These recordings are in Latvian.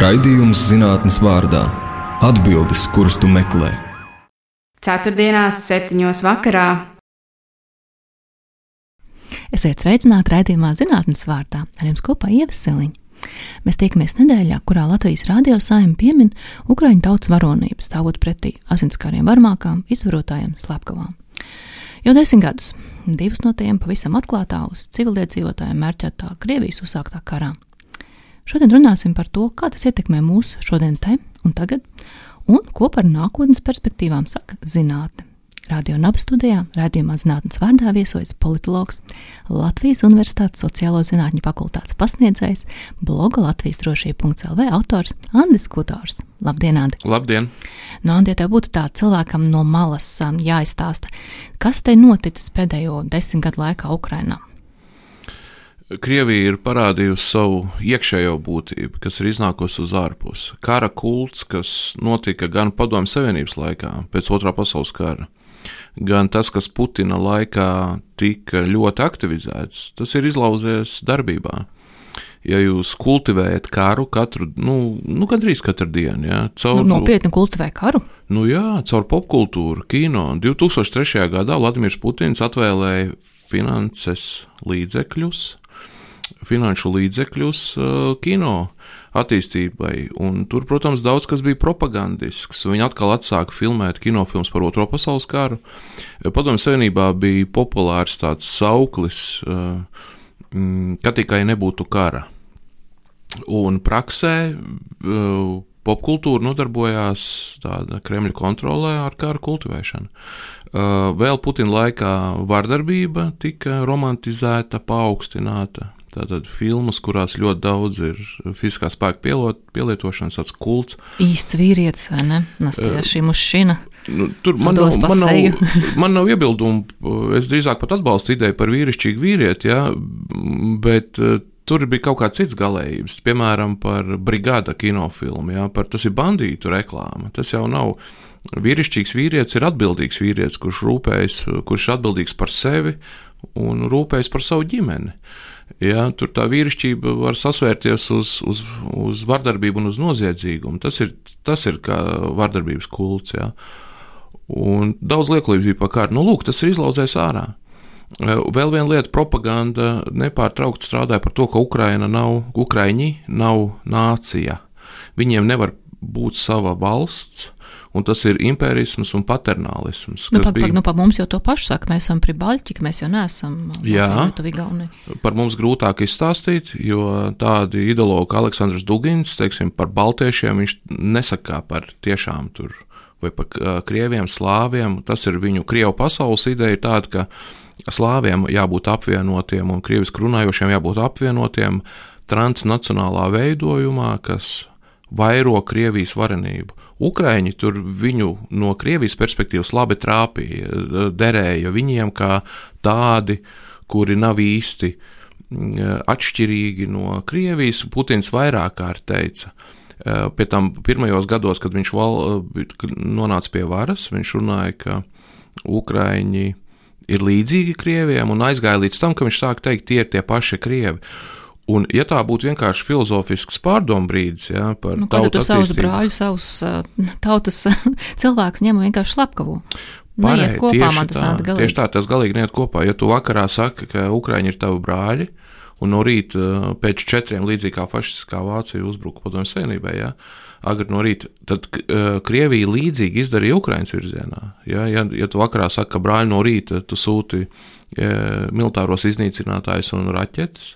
Raidījums zinātnes vārdā - atbildes, kuras tu meklē. Ceturtdienās, septiņos vakarā. Esiet sveicināti raidījumā zinātnes vārdā ar jums kopā Ievaseliņa. Mēs tiekamies nedēļā, kurā Latvijas radio saimē piemin Ukraiņu tautas varonību, stāvot pretī asinskāriem varmākām, izvarotājiem, slepkavām. Jau desmit gadus, divus no tiem pavisam atklātā uz civiliedzīvotājiem mērķētā Krievijas uzsāktā karā. Šodien runāsim par to, kā tas ietekmē mūsu šodien te un tagad, un ko par nākotnes perspektīvām saka zinātne. Radio Naba studijā raidījumā zinātnes vārdā viesojas politologs, Latvijas Universitātes sociālo zinātņu fakultātes pasniedzējs, bloga Latvijas drošība.lv autors Andris Kutors. Labdien, Andi! Labdien! No Andi, tev būtu tā cilvēkam no malas um, jāizstāsta, kas te noticis pēdējo desmit gadu laikā Ukrainā. Krievija ir parādījusi savu iekšējo būtību, kas ir iznākusi uz ārpusi. Kara kults, kas notika gan Padomju Savienības laikā, pēc otrā pasaules kara, gan tas, kas Putina laikā tika ļoti aktivizēts, tas ir izlauzies darbībā. Ja jūs kultivējat karu katru, nu, nu gandrīz katru dienu, ja, caur nu, nopietni kultivē karu. Nu jā, caur popkultūru, kino. 2003. gadā Vladimirs Putins atvēlēja finanses līdzekļus finanšu līdzekļus uh, kino attīstībai. Un tur, protams, daudz kas bija propagandisks. Viņi atkal atsāka filmēt kinofilmus par Otro pasaules karu. Padomju Savienībā bija populārs tāds sauklis, uh, mm, ka tikai nebūtu kara. Un praksē uh, popkultūra nodarbojās tāda Kremļa kontrolē ar karu kultivēšanu. Vēl Putina laikā vardarbība tika romantizēta, paaugstināta. Tātad filmas, kurās ļoti daudz ir fiziskā spēka pielot, pielietošanas, tāds kults. Īsts vīrietis, vai ne? Nastieši mušina. Nu, tur man nav, man, nav, man nav iebildumu. Es drīzāk pat atbalstu ideju par vīrišķīgu vīrieti, ja, bet uh, tur bija kaut kāds cits galējības. Piemēram, par brigāda kinofilmu. Ja, par, tas ir bandītu reklāma. Tas jau nav. Vīrišķīgs vīrietis ir atbildīgs vīrietis, kurš rūpējas, kurš ir atbildīgs par sevi un rūpējas par savu ģimeni. Uh, Ja, tur tā vīrišķība var sasvērties uz, uz, uz vardarbību un uz noziedzīgumu. Tas ir, tas ir kā vardarbības kults. Ja. Un daudz liekulības bija par kārtu. Nu, lūk, tas ir izlauzēs ārā. Vēl viena lieta, propaganda nepārtraukti strādāja par to, ka Ukraina nav, Ukraiņi nav nācija. Viņiem nevar būt sava valsts, un tas ir impērisms un paternālisms. Nu, pa, bija... pa, nu, pa mums jau to pašu saka, mēs esam pribaļķi, mēs jau neesam Jā, par mums grūtāk izstāstīt, jo tādi ideologi kā Aleksandrs Dugins, teiksim, par baltiešiem viņš nesakā par tiešām tur vai par krieviem, slāviem. Tas ir viņu krievu pasaules ideja tāda, ka slāviem jābūt apvienotiem un krievisku runājošiem jābūt apvienotiem transnacionālā veidojumā, kas vairo Krievijas varenību. Ukraiņi tur viņu no Krievijas perspektīvas labi trāpīja, derēja viņiem kā tādi, kuri nav īsti mm, atšķirīgi no Krievijas. Putins vairāk kārt teica, eh, pie tam pirmajos gados, kad viņš val, nonāca pie varas, viņš runāja, ka Ukraiņi ir līdzīgi Krievijam un aizgāja līdz tam, ka viņš sāka teikt, tie ir tie paši Krievi. Un, ja tā būtu vienkārši filozofisks pārdomu brīdis, ja, par nu, tautu tu savus brāļus, savus tautas cilvēkus ņem vienkārši slepkavu. Pareizi, tieši, tā, tieši tā, tas galīgi neiet kopā. Ja tu vakarā saki, ka Ukraiņi ir tavi brāļi, un no rīta pēc četriem līdzīgi kā fašistiskā Vācija uzbruka padomju savienībai, ja, agri no rīta, tad Krievija līdzīgi izdarīja Ukraiņas virzienā. Ja, ja, ja tu vakarā saki, ka brāļi no rīta tu sūti ja, militāros iznīcinātājus un raķetes,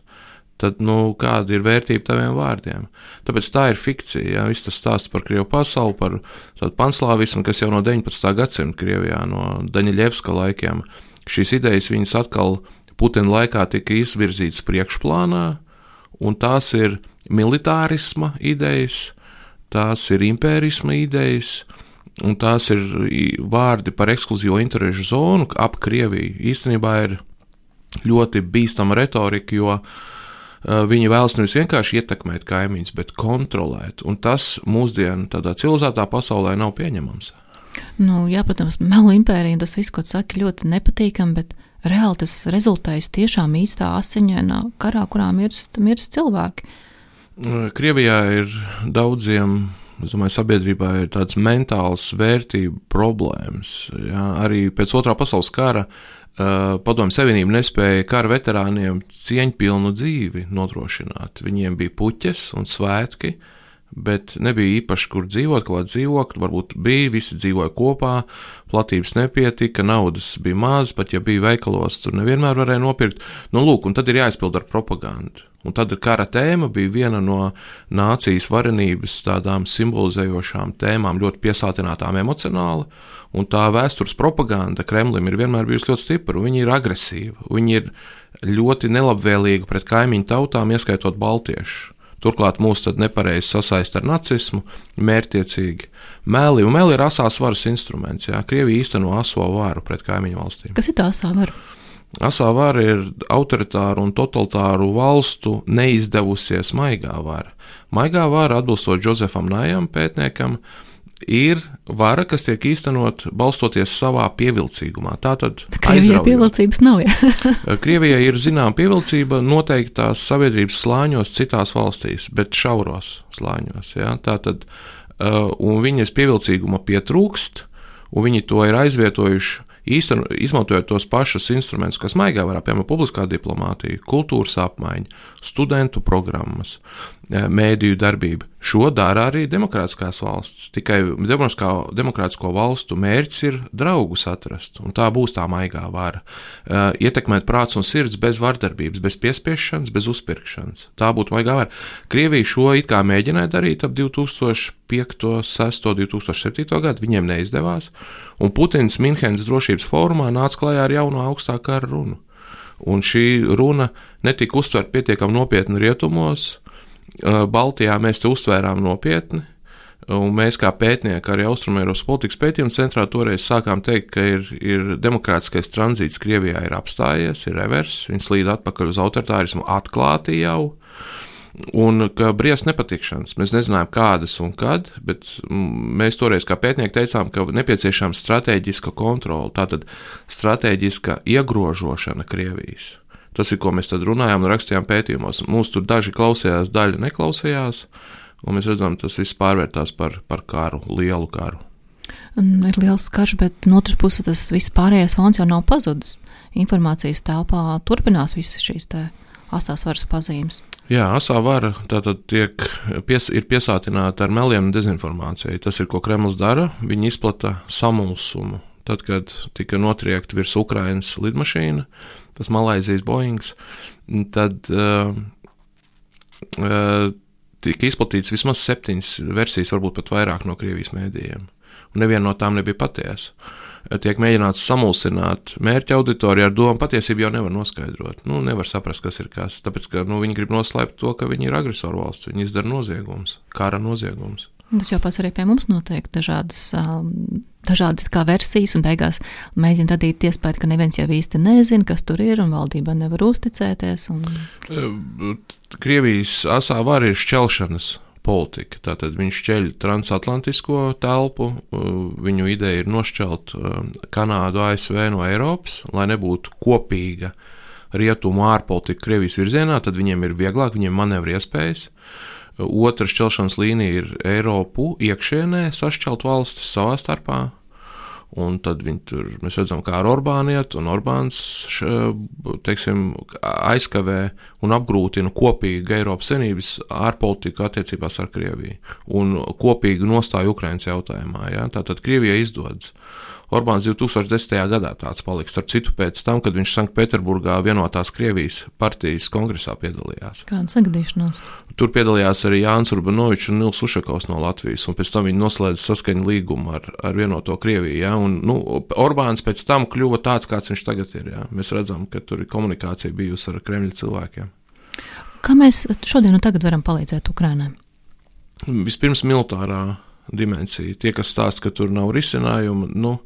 tad nu, kāda ir vērtība taviem vārdiem? Tāpēc tā ir fikcija. Ja? Viss tas stāsts par Krievu pasauli, par tādu panslāvismu, kas jau no 19. gadsimta Krievijā, no Daņļevska laikiem, šīs idejas viņas atkal Putina laikā tika izvirzītas priekšplānā, un tās ir militārisma idejas, tās ir impērisma idejas. Un tās ir vārdi par ekskluzīvo interešu zonu ap Krieviju. Īstenībā ir ļoti bīstama retorika, jo uh, viņi vēlas nevis vienkārši ietekmēt kaimiņus, bet kontrolēt. Un tas mūsdienu tādā civilizētā pasaulē nav pieņemams. Nu, jā, protams, melu impērija tas viss, ko saka, ļoti nepatīkami, bet reāli tas rezultējas tiešām īstā asiņainā karā, kurā mirst, mirst cilvēki. Krievijā ir daudziem Es domāju, sabiedrībā ir tādas mentālas vērtību problēmas. Jā. Arī pēc otrā pasaules kara uh, Padomju Savienība nespēja kara veterāniem cieņpilnu dzīvi nodrošināt. Viņiem bija puķes un svētki, bet nebija īpaši, kur dzīvot, kaut kāda dzīvokļa. Varbūt bija, visi dzīvoja kopā, platības nepietika, naudas bija maz, pat ja bija veikalos, tur nevienmēr varēja nopirkt. Nu, lūk, un tad ir jāizpild ar propagandu. Un tad kara tēma bija viena no nācijas varenības tādām simbolizējošām tēmām, ļoti piesātinātām emocionāli. Un tā vēstures propaganda Kremlim ir vienmēr bijusi ļoti stipra. Viņi ir agresīvi, viņi ir ļoti nelabvēlīgi pret kaimiņu tautām, ieskaitot baltiešu. Turklāt mūs nepareizi sasaist ar nacismu, mērķiecīgi. Meli, un meli ir asās varas instruments. Jā. Krievija īsteno aso varu pret kaimiņu valstīm. Kas ir tā asā vara? Asā vara ir autoritāru un totalitāru valstu neizdevusies maigā vara. Maigā vara, atbilstot Josefam Nājam, pētniekam, ir vara, kas tiek īstenot balstoties savā pievilcīgumā. Tātad Krievijai pievilcības nav. Ja? Krievijai ir zināma pievilcība noteiktās sabiedrības slāņos citās valstīs, bet šauros slāņos. Ja? Tātad, un viņas pievilcīguma pietrūkst, un viņi to ir aizvietojuši īsten, izmantojot tos pašus instrumentus, kas maigā varā, piemēram, publiskā diplomātija, kultūras apmaiņa, studentu programmas, e, mēdīju darbība. Šo dara arī demokrātiskās valsts. Tikai demokrātisko valstu mērķis ir draugus atrast, un tā būs tā maigā vara. Ietekmēt prāts un sirds bez vardarbības, bez piespiešanas, bez uzpirkšanas. Tā būtu maigā vara. Krievija šo it kā mēģināja darīt ap 2005, 6, 2007 gadu, viņiem neizdevās, un Putins Minhenes drošības formā nāca klajā ar jaunu augstā kara runu. Un šī runa netika uztverta pietiekami nopietni rietumos. Baltijā mēs to uztvērām nopietni. Un mēs, kā pētnieki, arī Austrumēropas politikas pētījuma centrā toreiz sākām teikt, ka ir, ir demokrātiskais tranzīts Krievijā ir apstājies, ir revers, viņš slīd atpakaļ uz autoritārismu atklāti jau un ka briest nepatikšanas. Mēs nezinājām, kādas un kad, bet mēs toreiz kā pētnieki teicām, ka nepieciešama strateģiska kontrola, tātad strateģiska iegrožošana Krievijas. Tas ir, ko mēs tad runājām un rakstījām pētījumos. Mūs tur daži klausījās, daļa neklausījās, un mēs redzam, tas viss pārvērtās par, par karu, lielu karu. Ir liels karš, bet no otras puses tas viss pārējais fons jau nav pazudis. Informācijas telpā turpinās visas šīs asās varas pazīmes. Jā, asā vara tātad tiek pies, ir piesātināta ar meliem un dezinformāciju. Tas ir, ko Kremlis dara. Viņi izplata samulsumu. Tad, kad tika notriekta virs Ukrainas lidmašīna, tas Malaisijas Boeings, tad uh, uh, tika izplatīts vismaz septiņas versijas, varbūt pat vairāk no Krievijas mēdījiem. Un neviena no tām nebija patiesa tiek mēģināts samulsināt mērķa auditoriju ar domu, patiesību jau nevar noskaidrot. Nu, nevar saprast, kas ir kas. Tāpēc, ka nu, viņi grib noslēpt to, ka viņi ir agresoru valsts, viņi izdara noziegumus, kara noziegumus. Tas jau pats arī pie mums notiek dažādas, dažādas kā versijas, un beigās mēģina radīt iespēju, ka neviens jau īsti nezina, kas tur ir, un valdība nevar uzticēties. Un... Krievijas asā vara ir šķelšanas politika. Tātad viņš ceļ transatlantisko telpu, viņu ideja ir nošķelt Kanādu, ASV no Eiropas, lai nebūtu kopīga rietumu ārpolitika Krievijas virzienā, tad viņiem ir vieglāk, viņiem manevri iespējas. Otra šķelšanas līnija ir Eiropu iekšienē sašķelt valstis savā starpā, Un tad tur, mēs redzam, kā ar Orbānu iet, un Orbāns teiksim, aizkavē un apgrūtina kopīgu Eiropas Savienības ārpolitiku attiecībās ar Krieviju un kopīgu nostāju Ukraiņas jautājumā. Ja? Tātad Krievijai izdodas. Orbāns 2010. gadā tāds paliks. Starp citu, pēc tam, kad viņš Sanktpēterburgā vienotās Krievijas partijas kongresā piedalījās. Kāda sagadīšanās? Tur piedalījās arī Jānis Urbanovičs un Nils Ušakovs no Latvijas, un pēc tam viņi noslēdza saskaņu līgumu ar, ar vienoto Krieviju. Ja? Un, nu, Orbāns pēc tam kļuva tāds, kāds viņš tagad ir. Ja? Mēs redzam, ka tur ir komunikācija bijusi ar Kremļa cilvēkiem. Kā mēs šodien un tagad varam palīdzēt Ukrainai? Vispirms militārā dimensija. Tie, kas stāsta, ka tur nav risinājumu, nu,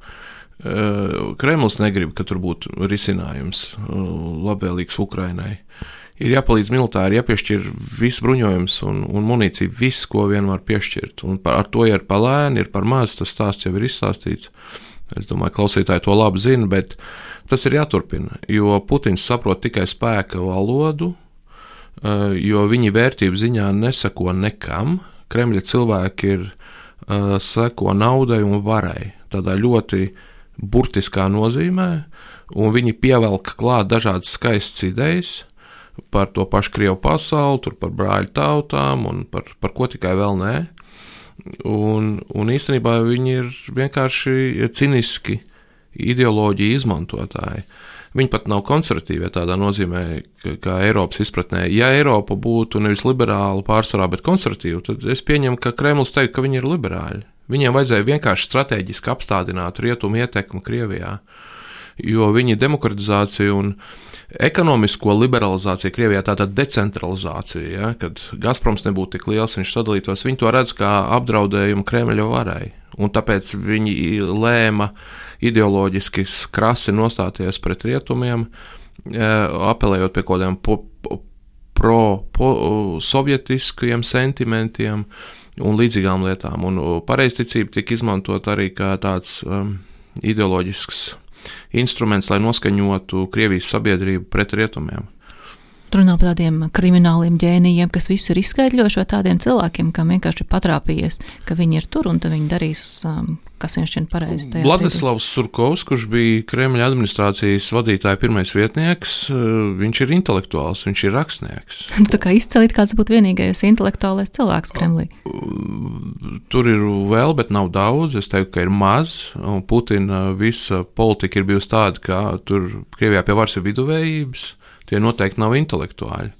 eh, Kremlis negrib, ka tur būtu risinājums eh, labvēlīgs Ukrainai. Ir jāpalīdz militāri, jāpiešķir viss bruņojums un, un munīcija, viss, ko vien var piešķirt. Un par, ar to ir par lēni, ir par maz, tas stāsts jau ir izstāstīts. Es domāju, klausītāji to labi zina, bet tas ir jāturpina, jo Putins saprot tikai spēka valodu, jo viņi vērtību ziņā nesako nekam. Kremļa cilvēki ir seko naudai un varai tādā ļoti burtiskā nozīmē, un viņi pievelk klāt dažādas skaistas idejas par to pašu Krievu pasauli, par brāļu tautām un par, par ko tikai vēl nē. Un, un īstenībā viņi ir vienkārši ciniski ideoloģiju izmantotāji. Viņi pat nav konservatīvi tādā nozīmē, kā Eiropas izpratnē. Ja Eiropa būtu nevis liberāla pārsvarā, bet konservatīva, tad es pieņemu, ka Kremlis teikt, ka viņi ir liberāļi. Viņiem vajadzēja vienkārši strateģiski apstādināt rietumu ietekmi Krievijā, jo viņi demokratizāciju un ekonomisko liberalizāciju Krievijā, tātad decentralizācija, ja, kad Gazproms nebūtu tik liels, viņš sadalītos, viņi to redz kā apdraudējumu Kremļa varai. Un tāpēc viņi lēma ideoloģiski krasi nostāties pret rietumiem, e, apelējot pie kaut kādiem pro-sovietiskiem pro, sentimentiem un līdzīgām lietām. Un pareizticība tika izmantot arī kā tāds um, ideoloģisks instruments, lai noskaņotu Krievijas sabiedrību pret rietumiem. Runā par tādiem krimināliem ģēnijiem, kas visu ir izskaidrojuši, vai tādiem cilvēkiem, kam vienkārši ir patrāpījies, ka viņi ir tur un viņi darīs, um, kas viņš šķiet pareizi. Vladislavs Surkovs, kurš bija Kremļa administrācijas vadītāja pirmais vietnieks, uh, viņš ir intelektuāls, viņš ir rakstnieks. Nu, tā kā izcelt, kāds būtu vienīgais intelektuālais cilvēks Kremlī. Tur ir vēl, bet nav daudz. Es teiktu, ka ir maz. Putina visa politika ir bijusi tāda, ka tur Krievijā pie varas ir viduvējības tie noteikti nav intelektuāļi.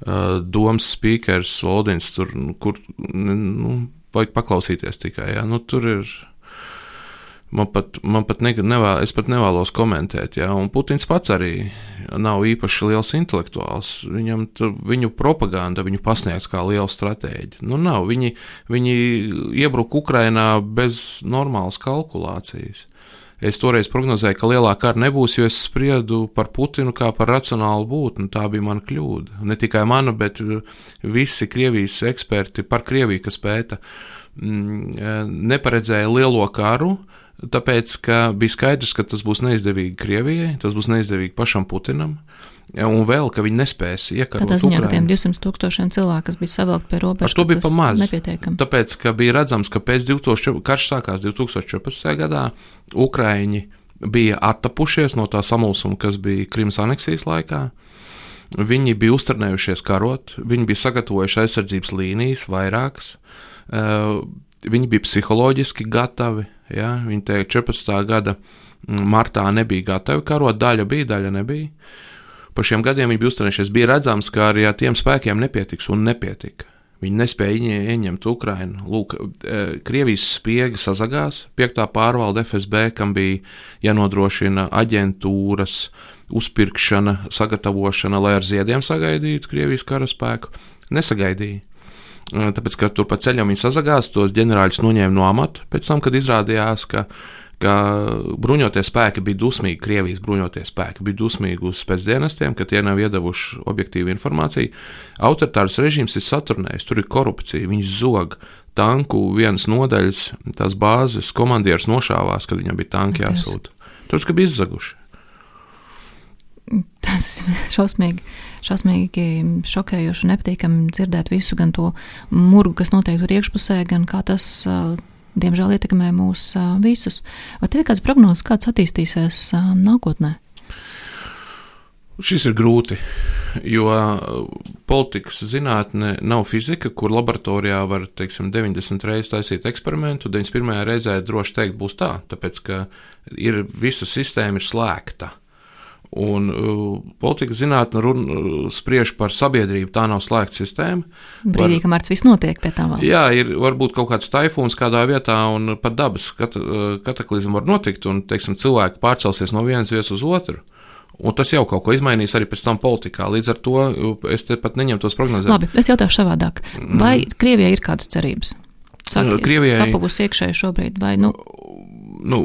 Uh, domas speakers, Valdins, tur, nu, kur nu, vajag paklausīties tikai. Ja? Nu, tur ir. Man pat, man pat ne, nevēl, pat nevēlos komentēt, ja, un Putins pats arī nav īpaši liels intelektuāls. Viņam tur, viņu propaganda viņu pasniegs kā lielu stratēģi. Nu, nav. Viņi, viņi iebruka Ukrainā bez normālas kalkulācijas. Es toreiz prognozēju, ka lielā kara nebūs, jo es spriedu par Putinu kā par racionālu būtni. Tā bija mana kļūda. Ne tikai mana, bet uh, visi Krievijas eksperti par Krieviju, kas pēta, mm, uh, neparedzēja lielo karu. Tāpēc, ka bija skaidrs, ka tas būs neizdevīgi Krievijai, tas būs neizdevīgi pašam Putinam. Un vēl, ka viņi nespēs iekarot. Tādā ziņā, ka tiem 200 tūkstošiem cilvēku, kas bija savilkti pie robežas, to bija pamaz. Tāpēc, ka bija redzams, ka pēc 2000, karš sākās 2014. gadā, Ukraiņi bija attapušies no tā samulsuma, kas bija Krimas aneksijas laikā. Viņi bija uzturnējušies karot, viņi bija sagatavojuši aizsardzības līnijas vairākas, uh, viņi bija psiholoģiski gatavi. Ja? Viņi teica, 14. gada martā nebija gatavi karot, daļa bija, daļa nebija. Pa šiem gadiem viņi bija uzturējušies. Bija redzams, ka arī ar tiem spēkiem nepietiks un nepietika. Viņi nespēja ieņemt Ukrajinu. Lūk, e, Krievijas spiegi sazagās, piektā pārvalde FSB, kam bija jānodrošina aģentūras uzpirkšana, sagatavošana, lai ar ziediem sagaidītu Krievijas karaspēku, nesagaidīja. E, tāpēc, ka tur pa ceļam viņi sazagās, tos ģenerāļus noņēma no amata, pēc tam, kad izrādījās, ka ka bruņotie spēki bija dusmīgi, Krievijas bruņotie spēki bija dusmīgi uz spēcdienestiem, ka tie nav iedavuši objektīvu informāciju. Autoritārs režīms ir saturnējis, tur ir korupcija, viņš zog tanku vienas nodaļas, tās bāzes komandieris nošāvās, kad viņam bija tanki jāsūta. Tāpēc, ka bija izzaguši. Tas ir šausmīgi, šausmīgi šokējoši un nepatīkami dzirdēt visu, gan to murgu, kas notiek tur iekšpusē, gan kā tas uh, diemžēl ietekmē mūs visus. Vai tev ir kāds prognozes, kāds attīstīsies nākotnē? Šis ir grūti, jo politikas zinātne nav fizika, kur laboratorijā var teiksim, 90 reizes taisīt eksperimentu. 91. reizē droši teikt, būs tā, tāpēc ka ir, visa sistēma ir slēgta. Un uh, politikas zinātne run, uh, spriež par sabiedrību, tā nav slēgta sistēma. Brīdī, var, kamēr tas viss notiek pie tā vēl. Jā, ir varbūt kaut kāds taifūns kādā vietā, un pat dabas kat, uh, kataklizma var notikt, un, teiksim, cilvēki pārcelsies no vienas vietas uz otru. Un tas jau kaut ko izmainīs arī pēc tam politikā. Līdz ar to es te pat neņemu tos prognozēt. Labi, es jautāšu savādāk. Vai mm. Krievijai ir kādas cerības? Saka, Krievijai sapavusi iekšēji šobrīd, vai nu? Nu,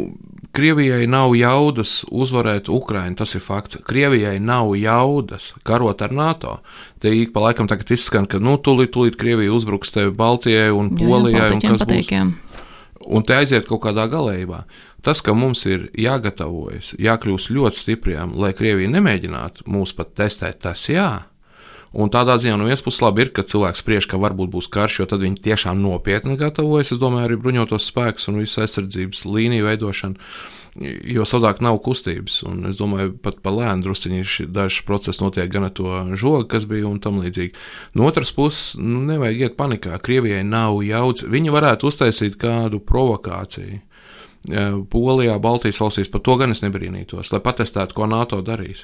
Krievijai nav jaudas uzvarēt Ukraiņu, tas ir fakts. Krievijai nav jaudas karot ar NATO. Te ik pa laikam tagad izskan, ka nu tūlīt, tūlīt Krievija uzbruks tevi Baltijai un Polijai. Jā, un kas patīk, būs? Jā. Un te aiziet kaut kādā galējībā. Tas, ka mums ir jāgatavojas, jākļūst ļoti stipriem, lai Krievija nemēģinātu mūs pat testēt, tas jā. Un tādā ziņā no vienas puses labi ir, ka cilvēks spriež, ka varbūt būs karš, jo tad viņi tiešām nopietni gatavojas, es domāju, arī bruņotos spēkus un visu aizsardzības līniju veidošanu. Jo savādāk nav kustības, un es domāju, pat pa lēnu druskuļi dažs process notiek gan ar to žogu, kas bija un tam līdzīgi. No otras puses, nu, nevajag iet panikā. Krievijai nav jauds. Viņi varētu uztaisīt kādu provokāciju. Polijā, Baltijas valstīs par to gan es nebrīnītos, lai patestētu, ko NATO darīs.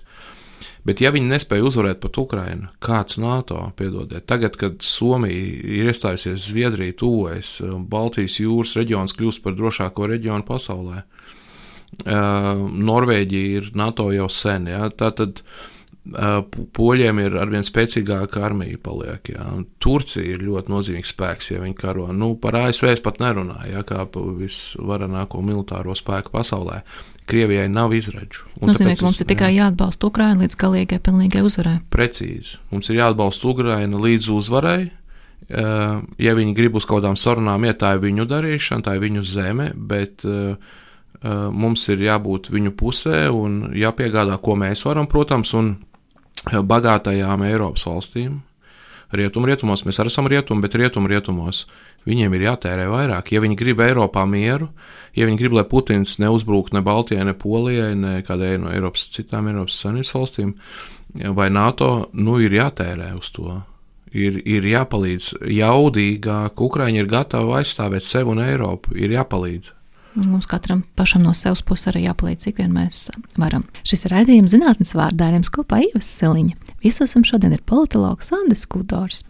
Bet, ja viņi nespēja uzvarēt pat Ukrajinu, kāds NATO, piedodiet, tagad, kad Somija ir iestājusies Zviedrija, tuvojas, Baltijas jūras reģions kļūst par drošāko reģionu pasaulē, Norvēģija ir NATO jau sen. Ja? Tātad poļiem ir arvien spēcīgāka armija. Paliek, ja? Turcija ir ļoti nozīmīgs spēks, ja viņi karo. Nu, par ASV pat nerunāja, ja? kā par visvarenāko militāro spēku pasaulē. Krievijai nav izredzu. Nozīmē, ka mums ir tikai jāatbalsta Ukraina līdz galīgai, pilnīgai uzvarai. Precīzi. Mums ir jāatbalsta Ukraina līdz uzvarai. Ja viņi grib uz kaut kādām sarunām iet, tā ir viņu darīšana, tā ir viņu zeme, bet uh, mums ir jābūt viņu pusē un jāpiegādā, ko mēs varam, protams, un bagātajām Eiropas valstīm. Rietum, rietumos mēs arī esam rietumi, bet rietum, rietumos viņiem ir jātērē vairāk. Ja viņi grib Eiropā mieru, ja viņi grib, lai Putins neuzbrūk ne Baltijai, ne Polijai, ne kādai no Eiropas citām Eiropas Savienības valstīm vai NATO, nu ir jātērē uz to. Ir, ir jāpalīdz jaudīgāk, Ukraiņi ir gatavi aizstāvēt sevi un Eiropu, ir jāpalīdz. Mums katram pašam no savas puses arī jāpalīdz, cik vien mēs varam. Šis ir raidījums zinātnes vārdāriem kopā Ivas Siliņa. Viesosim šodien ir politologs Andris Kudors.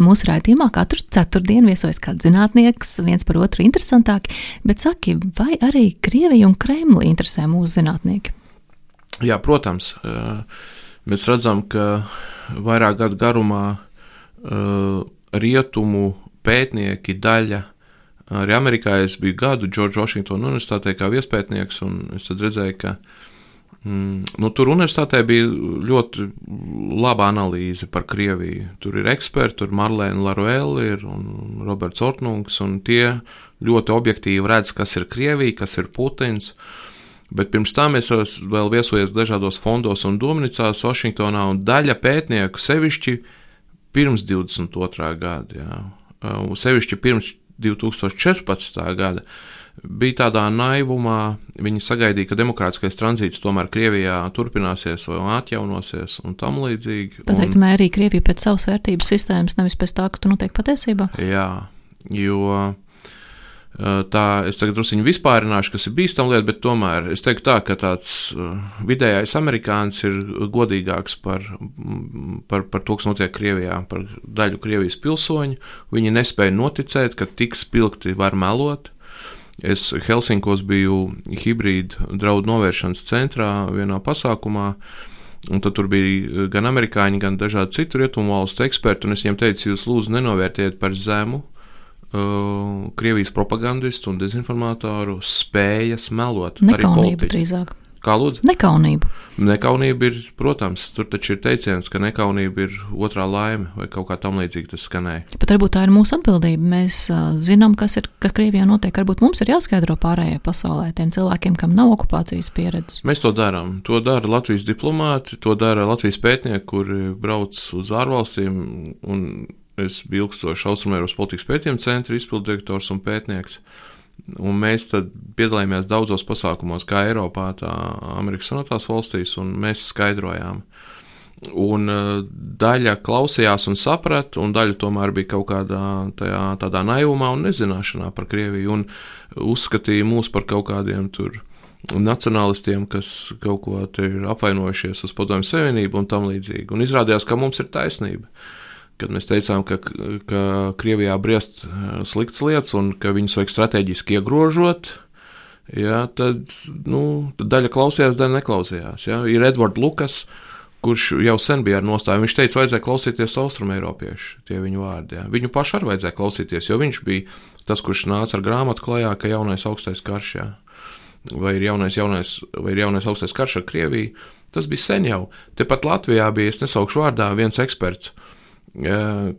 Mūsu raidījumā katru ceturtdienu viesojas kāds zinātnieks, viens par otru interesantāk, bet saki, vai arī Krievija un Kremli interesē mūsu zinātnieki? Jā, protams. Mēs redzam, ka vairāk gadu garumā rietumu pētnieki daļa Arī Amerikā es biju gadu Džordža Vašingtona Universitātē kā viespētnieks, un es redzēju, ka nu, tur universitātē bija ļoti laba analīze par Krieviju. Tur ir eksperti, tur Marlēna Laruēla ir un Roberts Ortnungs, un tie ļoti objektīvi redz, kas ir Krievija, kas ir Putins. Bet pirms tam es vēl viesojos dažādos fondos un domnīcās Vašingtonā, un daļa pētnieku sevišķi pirms 22. gada, jā, sevišķi pirms 2014. gada bija tādā naivumā, viņi sagaidīja, ka demokrātiskais tranzīts tomēr Krievijā turpināsies vai atjaunosies un tam līdzīgi. Tā teikt, mērī Krieviju pēc savas vērtības sistēmas, nevis pēc tā, kas tur notiek patiesībā? Jā, jo Tā es tagad druskuļi vispārināšu, kas ir bīstama lieta, bet tomēr es teiktu tā, ka tāds vidējais amerikānis ir godīgāks par, par, par to, kas notiek Krievijā, par daļu Krievijas pilsoņu. Viņi nespēja noticēt, ka tik spilgti var melot. Es Helsinkos biju hibrīdu draudu novēršanas centrā vienā pasākumā. Un tad tur bija gan amerikāņi, gan dažādi citu rietumu valstu eksperti, es viņiem teicu, jūs lūdzu nenovērtiet par zemu uh, Krievijas propagandistu un dezinformātoru spējas melot. Nekaunība drīzāk. Kā lūdzu? Nekaunība. Nekaunība ir, protams, tur taču ir teiciens, ka nekaunība ir otrā laime vai kaut kā tam līdzīga tas skanēja. Pat varbūt tā ir mūsu atbildība. Mēs uh, zinām, kas ir, kas Krievijā notiek. Varbūt mums ir jāskaidro pārējai pasaulē tiem cilvēkiem, kam nav okupācijas pieredzes. Mēs to darām. To dara Latvijas diplomāti, to dara Latvijas pētnieki, kuri brauc uz ārvalstīm un Es biju ilgstoši Austrumēropas politikas pētījuma centra izpildirektors un pētnieks. Un mēs piedalījāmies daudzos pasākumos, kā Eiropā, tā Amerikas Savienotās valstīs, un mēs skaidrojām. Un uh, daļa klausījās un saprata, un daļa tomēr bija kaut kādā tajā, tādā naivumā un nezināšanā par Krieviju, un uzskatīja mūs par kaut kādiem tur nacionālistiem, kas kaut ko ir apvainojušies uz Padomju Savienību un tam līdzīgi. Un izrādījās, ka mums ir taisnība. Uh, kad mēs teicām, ka, ka Krievijā briest eh, slikts lietas un ka viņus vajag strateģiski iegrožot, ja, tad, nu, tad daļa klausījās, daļa neklausījās. Ja. Ir Edvards Lukas, kurš jau sen bija ar nostāju. Viņš teica, vajadzēja klausīties austrumēropiešu, tie viņu vārdi. Ja. Viņu pašu arī vajadzēja klausīties, jo viņš bija tas, kurš nāca ar grāmatu klajā, ka jaunais augstais karš, ja. vai ir jaunais, jaunais, vai ir jaunais augstais karš ar Krieviju. Tas bija sen jau. Tepat Latvijā bija, es nesaukšu vārdā, viens eksperts, uh,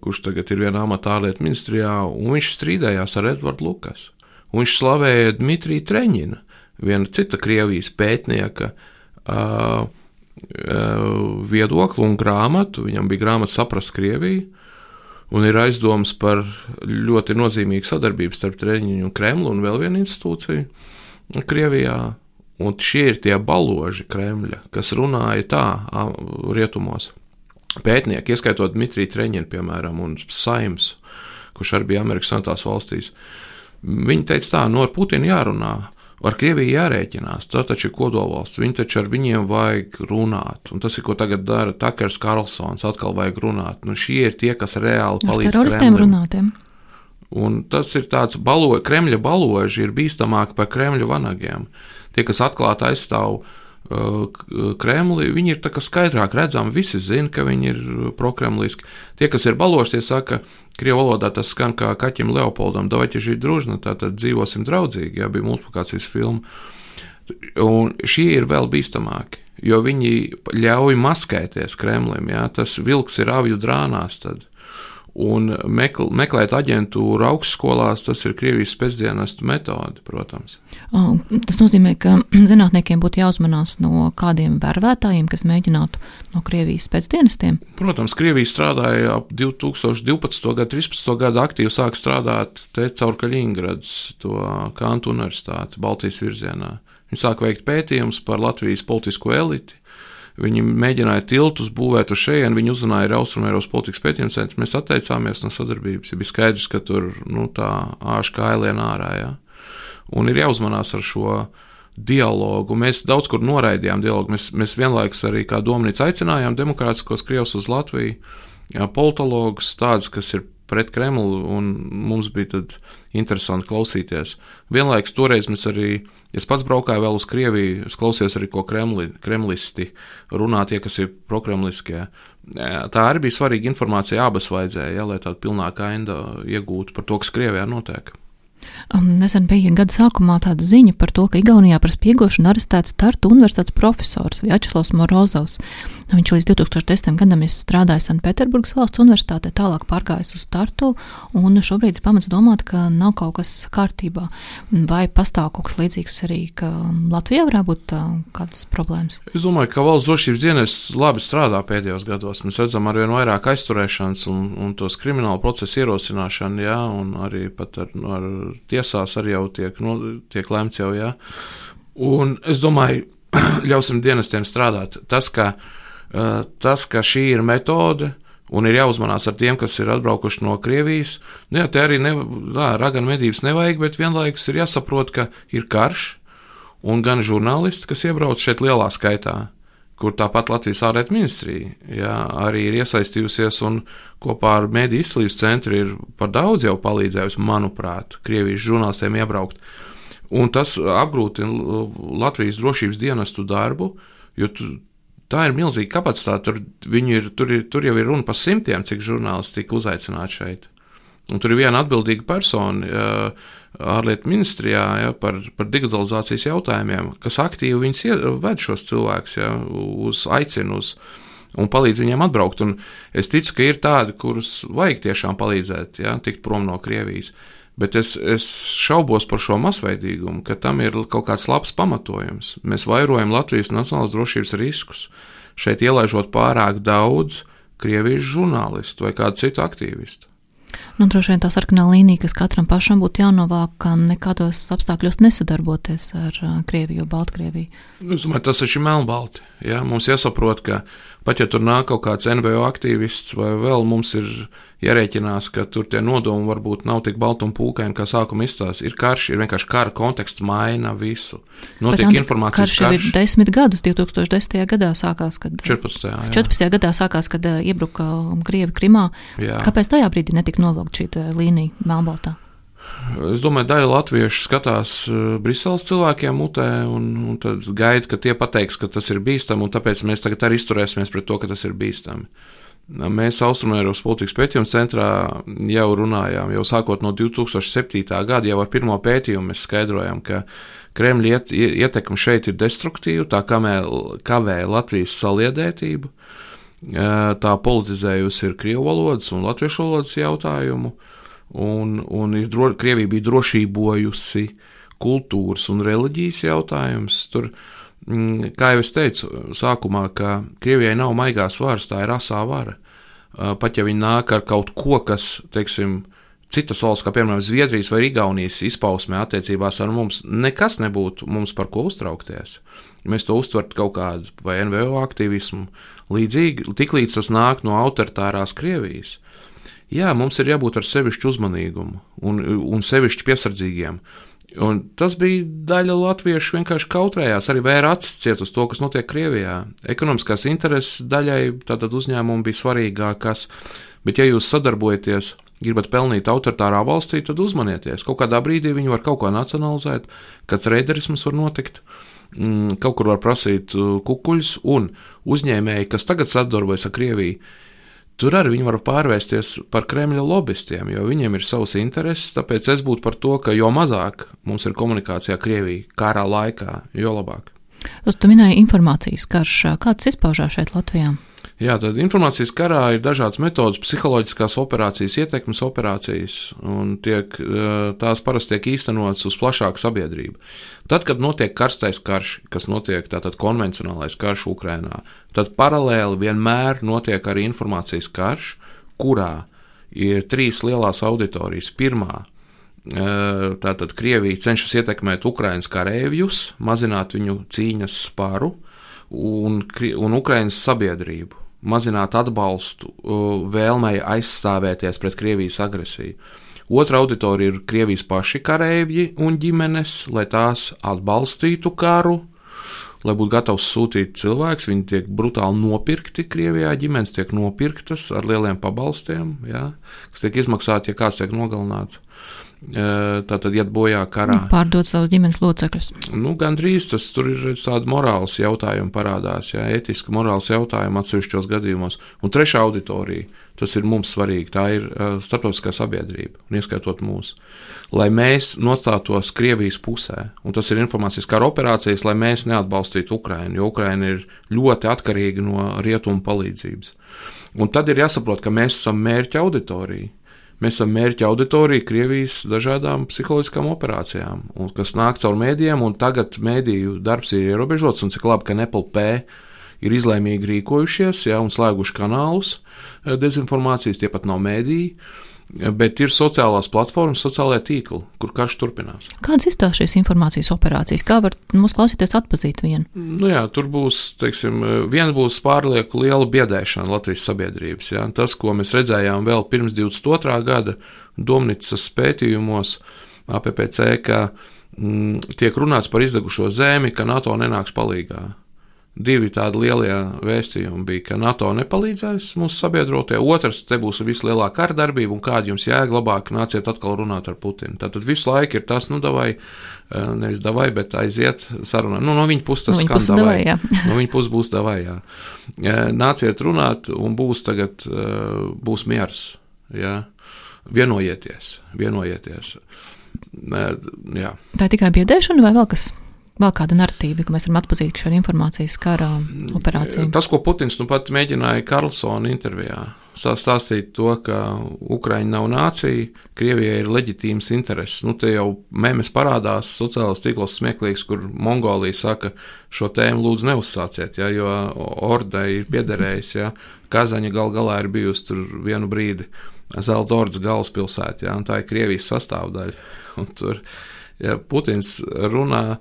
kurš tagad ir vienā amatā ārlietu ministrijā, un viņš strīdējās ar Edvardu Lukas. Un viņš slavēja Dmitriju Treņinu, viena cita Krievijas pētnieka, viedokli un grāmatu. Viņam bija grāmata Saprast Krieviju, un ir aizdoms par ļoti nozīmīgu sadarbību starp Treniņu un Kremlu un vēl vienu institūciju Krievijā. Un šie ir tie baloži Kremļa, kas runāja tā rietumos. Pētnieki, ieskaitot Dmitriju Treņinu, piemēram, un Saims, kurš arī bija Amerikas Savienotās valstīs, viņi teica tā, no nu, ar Putinu jārunā. Ar Krieviju jārēķinās, tā taču ir kodolvalsts, viņi taču ar viņiem vajag runāt. Un tas ir, ko tagad dara Takers Karlsons, atkal vajag runāt. Nu, šie ir tie, kas reāli palīdz. Ar teroristiem runātiem. Un tas ir tāds balo, Kremļa baloži ir bīstamāki par Kremļa vanagiem. Tie, kas atklāti aizstāv uh, Kremli, viņi ir skaidrāk redzami, visi zina, ka viņi ir prokremliski. Tie, kas ir baloši, tie saka, Krievu valodā tas skan kā kaķim Leopoldam, Davaķi žīt družna, tātad dzīvosim draudzīgi, jā, bija multiplikācijas filma. Un šie ir vēl bīstamāki, jo viņi ļauj maskēties Kremlim, jā, tas vilks ir avju drānās tad. Un mekl, meklēt aģentūru augstskolās, tas ir Krievijas spēcdienestu metode, protams. O, tas nozīmē, ka zinātniekiem būtu jāuzmanās no kādiem vērvētājiem, kas mēģinātu no Krievijas spēcdienestiem. Protams, Krievija strādāja ap 2012. gadu, 13. gadu aktīvi sāk strādāt te caur Kaļiņgrads, to Kantu universitāti Baltijas virzienā. Viņi sāk veikt pētījumus par Latvijas politisko eliti Viņi mēģināja tiltus būvēt uz šejienes, viņi uzrunāja Austrumēros politikas pētījumu centru. Mēs atteicāmies no sadarbības. Ja bija skaidrs, ka tur nu, tā āža kā ailienā ārā. Ja? Un ir jāuzmanās ar šo dialogu. Mēs daudz kur noraidījām dialogu. Mēs, mēs vienlaikus arī kā domnīca aicinājām demokrātiskos krievus uz Latviju, politologus, tādus, kas ir pret Kremlu, un mums bija interesanti klausīties. Vienlaikus toreiz mēs arī, es pats braukāju vēl uz Krieviju, es klausījos arī, ko Kremli, kremlisti runā, tie, kas ir prokremliskie. Tā arī bija svarīga informācija, abas vajadzēja, ja, lai tādu pilnāku aindu iegūtu par to, kas Krievijā notiek. Um, nesen bija gada sākumā tāda ziņa par to, ka Igaunijā par spiegošanu arestēts Tartu universitātes profesors Vjačeslavs Morozovs. Viņš līdz 2010. gadam ir strādājis Sanktpēterburgas valsts universitātē, tālāk pārgājis uz Tartu, un šobrīd ir pamats domāt, ka nav kaut kas kārtībā. Vai pastāv kaut kas līdzīgs arī, ka Latvijā varētu būt uh, kādas problēmas? Es domāju, ka valsts drošības dienas labi strādā pēdējos gados. Mēs redzam arvien vairāk aizturēšanas un, un tos kriminālu procesu ierosināšanu, jā, un arī pat ar, ar tiesās arī jau tiek, no, tiek lemts jau, jā. Un es domāju, ļausim dienestiem strādāt. Tas, ka, tas, ka šī ir metode, un ir jāuzmanās ar tiem, kas ir atbraukuši no Krievijas. Nu, jā, te arī ne, tā, raganu medības nevajag, bet vienlaikus ir jāsaprot, ka ir karš, un gan žurnālisti, kas iebrauc šeit lielā skaitā, kur tāpat Latvijas ārlietu ministrija jā, arī ir iesaistījusies un kopā ar Mēdīju izcīlības centru ir par daudz jau palīdzējusi, manuprāt, Krievijas žurnālistiem iebraukt. Un tas apgrūtina Latvijas drošības dienestu darbu, jo tu, tā ir milzīga kapacitāte. Tur, ir, tur, ir, tur jau ir runa par simtiem, cik žurnālisti tika uzaicināti šeit. Un tur ir viena atbildīga persona. Uh, ārlietu ministrijā ja, par, par digitalizācijas jautājumiem, kas aktīvi viņus ved šos cilvēkus ja, uz aicinu uz un palīdz viņiem atbraukt. Un es ticu, ka ir tādi, kurus vajag tiešām palīdzēt, ja, tikt prom no Krievijas. Bet es, es šaubos par šo masveidīgumu, ka tam ir kaut kāds labs pamatojums. Mēs vairojam Latvijas nacionālās drošības riskus, šeit ielaižot pārāk daudz Krievijas žurnālistu vai kādu citu aktīvistu. Nu, droši vien tā sarkanā līnija, kas katram pašam būtu jānovāk, ka nekādos apstākļos nesadarboties ar Krieviju, Baltkrieviju. Es domāju, tas ir melnbalti. Ja? Mums jāsaprot, ka pat ja tur nāk kaut kāds NVO aktīvists vai vēl, mums ir jārēķinās, ka tur tie nodomi varbūt nav tik balti un pūkaini, kā sākuma izstāsta. Ir karš, ir vienkārši kara konteksts, maina visu. Notiek Bet, informācijas karš. Karš jau ir desmit gadus, 2010. gadā sākās, kad 14. Jā. 14. gadā sākās, kad uh, iebruka Krievi Krimā. Jā. Kāpēc tajā brīdī netika novilkt šī līnija Melnbaltā? Es domāju, daļa latviešu skatās Briseles cilvēkiem mutē un, un tad gaida, ka tie pateiks, ka tas ir bīstami, un tāpēc mēs tagad arī izturēsimies pret to, ka tas ir bīstami. Mēs Austrumēropas politikas pētījuma centrā jau runājām, jau sākot no 2007. gada, jau ar pirmo pētījumu mēs skaidrojām, ka Kremļa iet, ietekme šeit ir destruktīva, tā kavē Latvijas saliedētību, tā politizējusi ir krievu valodas un latviešu valodas jautājumu, un, un ir, dro, Krievija bija drošībojusi kultūras un reliģijas jautājums. Tur mm, kā jau es teicu, sākumā, ka Krievijai nav maigās varas, tā ir asā vara. Pat ja viņi nāk ar kaut ko, kas, teiksim, citas valsts, kā piemēram Zviedrijas vai Igaunijas izpausmē attiecībās ar mums, nekas nebūtu mums par ko uztraukties. Mēs to uztvertu kaut kādu vai NVO aktīvismu līdzīgi, tiklīdz tas nāk no autoritārās Krievijas. Jā, mums ir jābūt ar sevišķu uzmanīgumu un, un sevišķi piesardzīgiem. Un tas bija daļa latviešu vienkārši kautrējās, arī vēra acis ciet uz to, kas notiek Krievijā. Ekonomiskās intereses daļai tātad uzņēmumi bija svarīgākas, bet ja jūs sadarbojaties, gribat pelnīt autoritārā valstī, tad uzmanieties. Kaut kādā brīdī viņi var kaut ko nacionalizēt, kāds reiderisms var notikt. Mm, kaut kur var prasīt uh, kukuļus, un uzņēmēji, kas tagad sadarbojas ar Krieviju, Tur arī viņi var pārvērsties par Kremļa lobbystiem, jo viņiem ir savs intereses. Tāpēc es būtu par to, ka jo mazāk mums ir komunikācijā Krievija karā laikā, jo labāk. Tu minēji informācijas karš. Kāds izpaužās šeit Latvijā? Jā, tad informācijas karā ir dažādas metodas, psiholoģiskās operācijas, ietekmes operācijas, un tiek, tās parasti tiek īstenotas uz plašāku sabiedrību. Tad, kad notiek karstais karš, kas notiek tātad konvencionālais karš Ukrainā, tad paralēli vienmēr notiek arī informācijas karš, kurā ir trīs lielās auditorijas. Pirmā Tātad Krievija cenšas ietekmēt Ukraiņas kareivjus, mazināt viņu cīņas spāru un, un Ukraiņas sabiedrību mazināt atbalstu vēlmei aizstāvēties pret Krievijas agresiju. Otra auditorija ir Krievijas paši kareivji un ģimenes, lai tās atbalstītu karu, lai būtu gatavs sūtīt cilvēkus. Viņi tiek brutāli nopirkti Krievijā, ģimenes tiek nopirktas ar lieliem pabalstiem, ja, kas tiek izmaksāti, ja kāds tiek nogalināts tātad iet bojā karā. Pārdot savus ģimenes locekļus. Nu, Gan drīz tas tur ir tāda morāls jautājuma parādās, jā, ētiska morāls jautājuma atsevišķos gadījumos. Un trešā auditorija, tas ir mums svarīgi, tā ir starptautiskā sabiedrība, un ieskaitot mūs. Lai mēs nostātos Krievijas pusē, un tas ir informācijas kara operācijas, lai mēs neatbalstītu Ukrainu, jo Ukraina ir ļoti atkarīga no rietumu palīdzības. Un tad ir jāsaprot, ka mēs esam mērķa auditorija Mēs esam mērķa auditorija Krievijas dažādām psiholoģiskām operācijām, un, kas nāk caur mēdījiem, un tagad mēdīju darbs ir ierobežots, un cik labi, ka NPLP ir izlēmīgi rīkojušies ja, un slēguši kanālus eh, dezinformācijas, tie pat nav mēdīji bet ir sociālās platformas, sociālajā tīkli, kur karš turpinās. Kādas izstāsta šīs informācijas operācijas? Kā var mūsu klausīties atpazīt vienu? Nu jā, tur būs, teiksim, viena būs pārlieku liela biedēšana Latvijas sabiedrības. Jā. Tas, ko mēs redzējām vēl pirms 22. gada Domnicas pētījumos APPC, ka mm, tiek runāts par izdegušo zemi, ka NATO nenāks palīgā divi tādi lielie vēstījumi bija, ka NATO nepalīdzēs mūsu sabiedrotie, otrs, te būs vislielākā kārdarbība, un kāda jums jēga labāk nāciet atkal runāt ar Putinu. Tātad visu laiku ir tas, nu, davai, eh, nevis davai, bet aiziet sarunā. Nu, no viņa puses tas no skan davai. davai no viņa puses būs davai, jā. Eh, nāciet runāt, un būs tagad, eh, būs miers, jā. Vienojieties, vienojieties. Jā. Tā ir tikai biedēšana vai vēl kas? Vēl kāda narratīva, ka mēs varam atpazīt šādu informācijas kara operāciju? Tas, ko Putins nu pat mēģināja Karlsona intervijā, stāstīt to, ka Ukraiņa nav nācija, Krievijai ir leģitīms intereses. Nu, te jau mēmes parādās sociālajos tīklos smieklīgs, kur Mongolija saka, šo tēmu lūdzu neuzsāciet, ja, jo Ordai ir piederējis, ja, Kazaņa gal galā ir bijusi tur vienu brīdi. Zelta ordas galvaspilsētā, ja, un tā ir Krievijas sastāvdaļa. Un tur ja Putins runā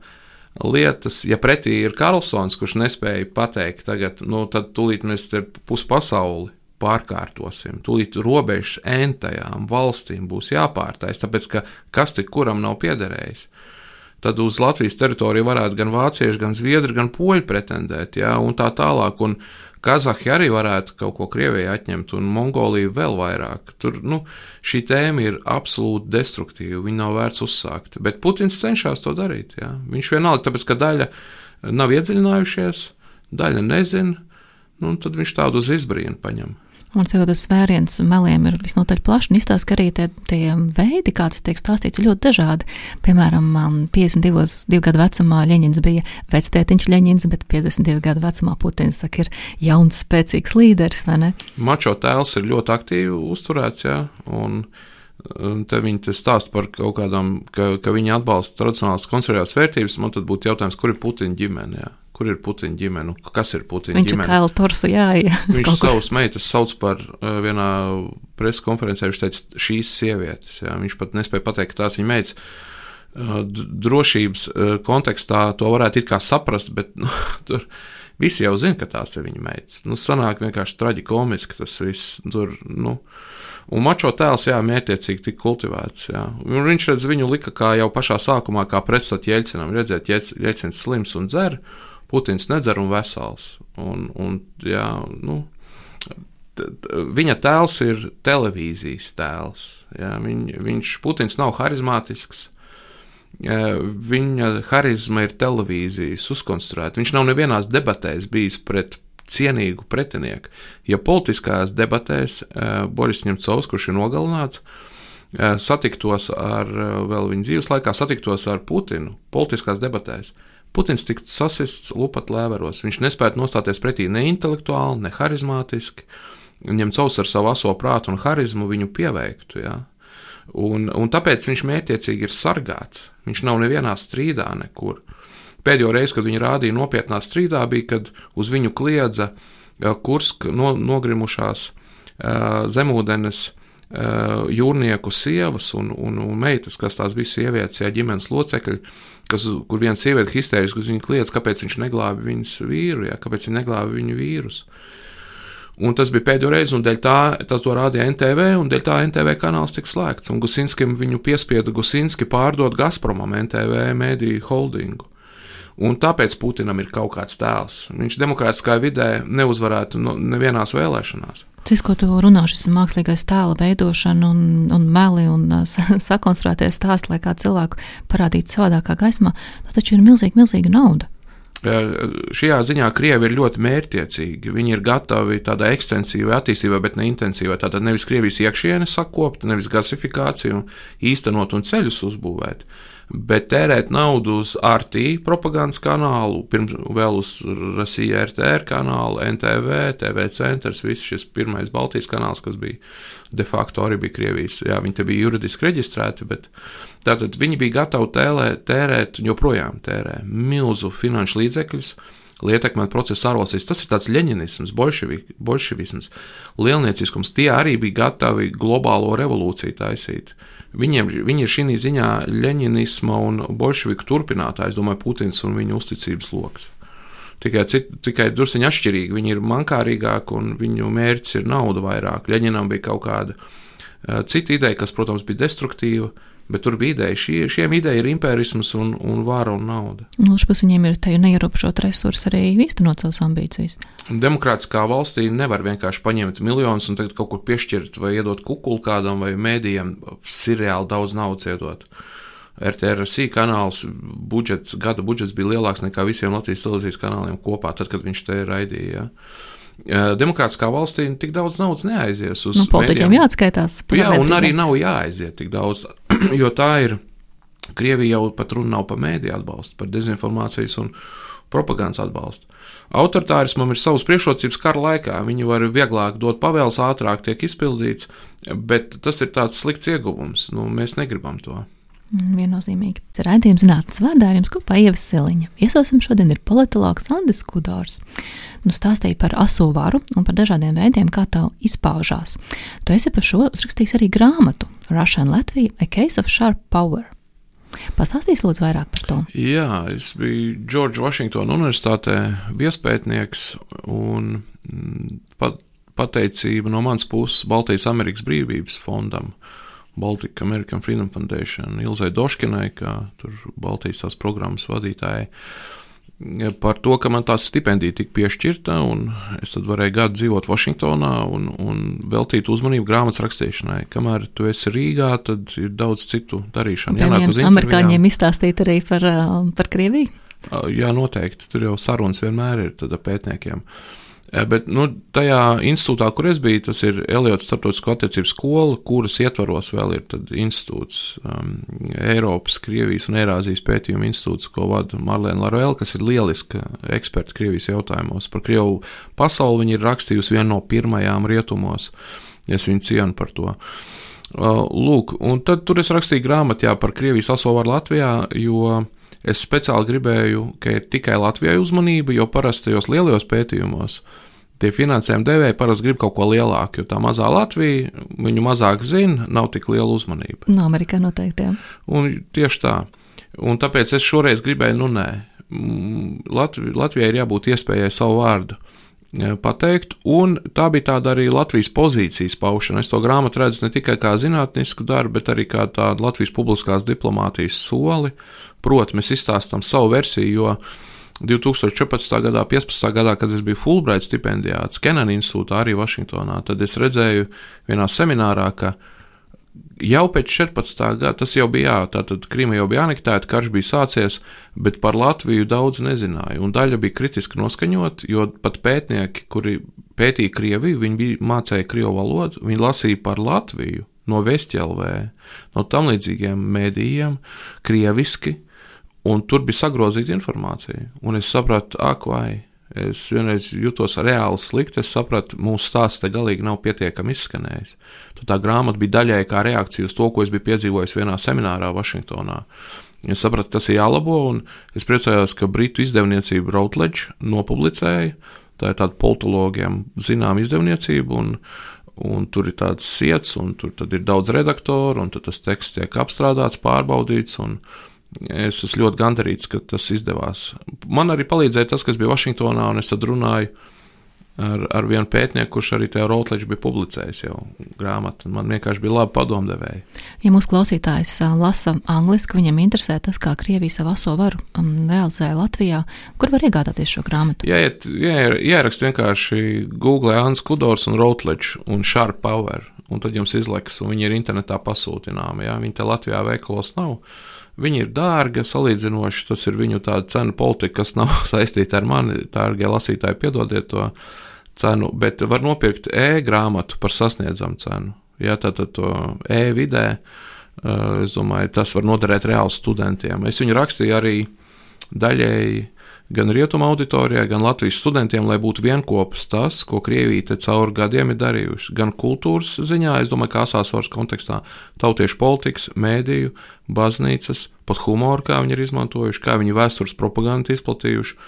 lietas, ja pretī ir Karlsons, kurš nespēja pateikt, tagad, nu, tad tūlīt mēs te puspasauli pārkārtosim. Tūlīt robežas entajām valstīm būs jāpārtais, tāpēc ka kas tik kuram nav piederējis. Tad uz Latvijas teritoriju varētu gan vācieši, gan zviedri, gan poļi pretendēt, jā, un tā tālāk. Un, uh, Kazahija arī varētu kaut ko Krievijai atņemt, un Mongolija vēl vairāk. Tur nu, šī tēma ir absolūti destruktīva. Viņa nav vērts uzsākt. Bet Putins cenšas to darīt. Jā. Viņš vienalga, tāpēc ka daļa nav iedziļinājušies, daļa nezina, nu, tad viņš tādu uz izbrīnu paņem. Un cikot tas vēriens meliem ir visnotaļ plašs, un izstāsta, ka arī tie, tie veidi, kā tas tiek stāstīts, ir ļoti dažādi. Piemēram, 52 gadu vecumā Ļeņins bija vectētiņš Ļeņins, bet 52 gadu vecumā Putins tak, ir jauns, spēcīgs līderis, vai ne? Mačo tēls ir ļoti aktīvi uzturēts, jā, un te viņi te stāsta par kaut kādām, ka, ka viņi atbalsta tradicionālās konservatīvās vērtības, man tad būtu jautājums, kur ir Putina ģimene, jā? Kur ir Putina ģimene? Kas ir Putina viņš ģimene? Viņš ir Torsu, jā, jā. Viņš savus meitas sauc par uh, vienā preses konferencē, viņš teica, šīs sievietes. Jā. Viņš pat nespēja pateikt, ka tās viņa meitas. Uh, drošības uh, kontekstā to varētu it kā saprast, bet nu, tur visi jau zina, ka tās ir viņa meitas. Nu, sanāk vienkārši traģikomiski tas viss. Tur, nu, uh, Un mačo tēls, jā, mērķiecīgi tika kultivēts. Jā. Un viņš redz viņu lika kā jau pašā sākumā, kā pretstat Jeļcinam. Redzēt, Jeļcins slims un dzer, Putins nedzer un vesels. Un, un, jā, nu, viņa tēls ir televīzijas tēls. Jā, viņ, viņš, Putins nav harizmātisks. Viņa harizma ir televīzijas uzkonstruēta. Viņš nav nevienās debatēs bijis pret cienīgu pretinieku. Ja politiskās debatēs Boris Ņemcovs, kurš ir nogalināts, satiktos ar, vēl viņa dzīves laikā, satiktos ar Putinu politiskās debatēs, Putins tiktu sasists lupat lēveros. Viņš nespētu nostāties pretī ne intelektuāli, ne harizmātiski. Ņemcovs ar savu aso prātu un harizmu viņu pieveiktu. Ja? Un, un tāpēc viņš mērķiecīgi ir sargāts. Viņš nav nevienā strīdā nekur. Pēdējo reizi, kad viņi rādīja nopietnā strīdā, bija, kad uz viņu kliedza uh, Kursk no, nogrimušās uh, zemūdens uh, jūrnieku sievas un, un, un meitas, kas tās bija sievietes, ja ģimenes locekļi, kas, kur viena sieviete histēriski uz viņu kliedz, kāpēc viņš neglābi viņas vīru, ja, kāpēc viņa neglābi viņu vīrus. Un tas bija pēdējo reizi, un tā, tas to rādīja NTV, un dēļ tā NTV kanāls tika slēgts. Un Gusinskim viņu piespieda Gusinski pārdot Gazpromam NTV mediju holdingu. Un tāpēc Putinam ir kaut kāds tēls. Viņš demokrātiskā vidē neuzvarētu no, nevienās vēlēšanās. Tas, ko tu runā, šis mākslīgais tēla veidošana un, un meli un sakonstruēties stāsts, lai kā cilvēku parādītu savādākā gaismā, tā taču ir milzīga, milzīga nauda. Šajā ziņā Krievi ir ļoti mērķiecīgi. Viņi ir gatavi tādai ekstensīvai attīstībai, bet ne intensīvai. Tātad nevis Krievijas iekšienē sakopt, nevis gasifikāciju īstenot un ceļus uzbūvēt, bet tērēt naudu uz RT propagandas kanālu, pirms vēl uz Rasija RTR kanālu, NTV, TV centrs, viss šis pirmais Baltijas kanāls, kas bija de facto arī bija Krievijas. Jā, viņi te bija juridiski reģistrēti, bet tātad viņi bija gatavi tēlē, tērēt, joprojām tērē milzu finanšu līdzekļus. Lietekmēt procesu ārvalstīs. Tas ir tāds leņķisms, bolševisms, lielnieciskums. Tie arī bija gatavi globālo revolūciju taisīt. Viņiem, viņi ir šī ziņā leņķisma un bolševiku turpinātājs, domāju, Putins un viņa uzticības lokus tikai, cit, tikai druskuļi atšķirīgi. Viņi ir mankārīgāki un viņu mērķis ir nauda vairāk. Ļeņinam bija kaut kāda uh, cita ideja, kas, protams, bija destruktīva. Bet tur bija ideja, šie, šiem ideja ir impērisms un, un vāra un nauda. Otras puses, viņiem ir tādi neierobežoti resursi arī īstenot savas ambīcijas. Demokrātiskā valstī nevar vienkārši paņemt miljonus un tagad kaut kur piešķirt vai iedot kukulu kādam vai mēdījam, seriāli daudz naudas iedot. RTRC kanāls budžets, gada budžets bija lielāks nekā visiem Latvijas televīzijas kanāliem kopā, tad, kad viņš te raidīja. Ja. Demokrātiskā valstī tik daudz naudas neaizies uz nu, politiķiem jāatskaitās. Jā, un arī nav jāaiziet tik daudz, jo tā ir. Krievija jau pat runa nav par mēdīju atbalstu, par dezinformācijas un propagandas atbalstu. Autoritārismam ir savas priekšrocības kara laikā. Viņi var vieglāk dot pavēles, ātrāk tiek izpildīts, bet tas ir tāds slikts ieguvums. Nu, mēs negribam to. Mm, viennozīmīgi. Raidījums zinātnes vārdā ar jums kopā Ievas Siliņa. Viesosim šodien ir politologs Andris Kudors. Nu, stāstīja par aso varu un par dažādiem veidiem, kā tā izpaužās. Tu esi par šo uzrakstījis arī grāmatu Russian Latvija – A Case of Sharp Power. Pastāstīs lūdzu vairāk par to. Jā, es biju Džordža Vašingtona Universitātē viespētnieks un mm, pat, pateicība no manas puses Baltijas Amerikas Brīvības fondam Baltic American Freedom Foundation, Ilzai Doškinai, kā tur Baltijas tās programmas vadītājai, par to, ka man tā stipendija tika piešķirta, un es varēju gadu dzīvot Vašingtonā un, un veltīt uzmanību grāmatas rakstīšanai. Kamēr tu esi Rīgā, tad ir daudz citu darīšanu. Jā, amerikāņiem izstāstīt arī par, par Krieviju? Jā, noteikti. Tur jau sarunas vienmēr ir pētniekiem. Uh, Eh, bet nu, tajā institūtā, kur es biju, tas ir Eliots Startautisko attiecību skola, kuras ietvaros vēl ir institūts, um, Eiropas, Krievijas un Eirāzijas pētījuma institūts, ko vada Marlēna Laruela, kas ir lieliska eksperta Krievijas jautājumos. Par Krievu pasauli viņa ir rakstījusi vienu no pirmajām rietumos. Es viņu cienu par to. Uh, lūk, un tad tur es rakstīju grāmatā par Krievijas asovaru Latvijā, jo Es speciāli gribēju, ka ir tikai Latvijai uzmanība, jo parasti tajos lielajos pētījumos tie finansējuma devēji parasti grib kaut ko lielāku, jo tā mazā Latvija viņu mazāk zina, nav tik liela uzmanība. No Amerikā noteikti. Jā. Un tieši tā. Un tāpēc es šoreiz gribēju, nu nē, Latvi, Latvijai ir jābūt iespējai savu vārdu pateikt, un tā bija tāda arī Latvijas pozīcijas paušana. Es to grāmatu redzu ne tikai kā zinātnisku darbu, bet arī kā tādu Latvijas publiskās diplomātijas soli. Proti, mēs izstāstām savu versiju, jo 2014. gadā, 15. gadā, kad es biju Fulbright stipendijāts Kenana institūtā, arī Vašingtonā, tad es redzēju vienā seminārā, ka jau pēc 14. gada, tas jau bija, jā, tātad Krīma jau bija anektēta, karš bija sācies, bet par Latviju daudz nezināja, un daļa bija kritiski noskaņot, jo pat pētnieki, kuri pētīja Krieviju, viņi bija mācēja Krievu valodu, viņi lasīja par Latviju no Vestjelvē, no tam līdzīgiem mēdījiem, krieviski, un tur bija sagrozīta informācija, un es sapratu, ak, vai Es vienreiz jutos reāli slikti. Es sapratu, mūsu stāsts te galīgi nav pietiekami izskanējis. Tad tā grāmata bija daļai kā reakcija uz to, ko es biju piedzīvojis vienā seminārā Vašingtonā. Es sapratu, tas ir jālabo, un es priecājos, ka Britu izdevniecība Routledge nopublicēja. Tā ir tāda politologiem zinām izdevniecība, un, un tur ir tāds sirds, un tur ir daudz redaktoru, un tas teksts tiek apstrādāts, pārbaudīts. Un, Es esmu ļoti gandarīts, ka tas izdevās. Man arī palīdzēja tas, kas bija Vašingtonā, un es tad runāju ar, ar vienu pētnieku, kurš arī tajā Routledge bija publicējis jau grāmatu. Man vienkārši bija labi padomdevēji. Ja mūsu klausītājs lasa angliski, viņam interesē tas, kā Krievija savu aso varu realizēja Latvijā, kur var iegādāties šo grāmatu? Jā, ierakst vienkārši Google Ants Kudors un Routledge un Sharp Power, un tad jums izlaiks, un viņi ir internetā pasūtināmi. Jā, viņi te Latvijā veikalos nav. Viņi ir dārgi, salīdzinoši. Tas ir viņu cenu politika, kas nav saistīta ar mani. Dārgie lasītāji, piedodiet to cenu, bet var nopirkt e-grāmatu par sasniedzamu cenu. Ja tātad to e-vidē, eh, es domāju, tas var noderēt reāli studentiem. Es viņu rakstīju arī daļēji gan rietumu auditorijai, gan Latvijas studentiem, lai būtu vienopus tas, ko Krievija cauri gadiem ir darījuši. Gan kultūras ziņā, es domāju, kā asāsvaras kontekstā, tautiešu politikas, mēdīju, baznīcas, pat humoru, kā viņi ir izmantojuši, kā viņi vēstures propagandu izplatījuši.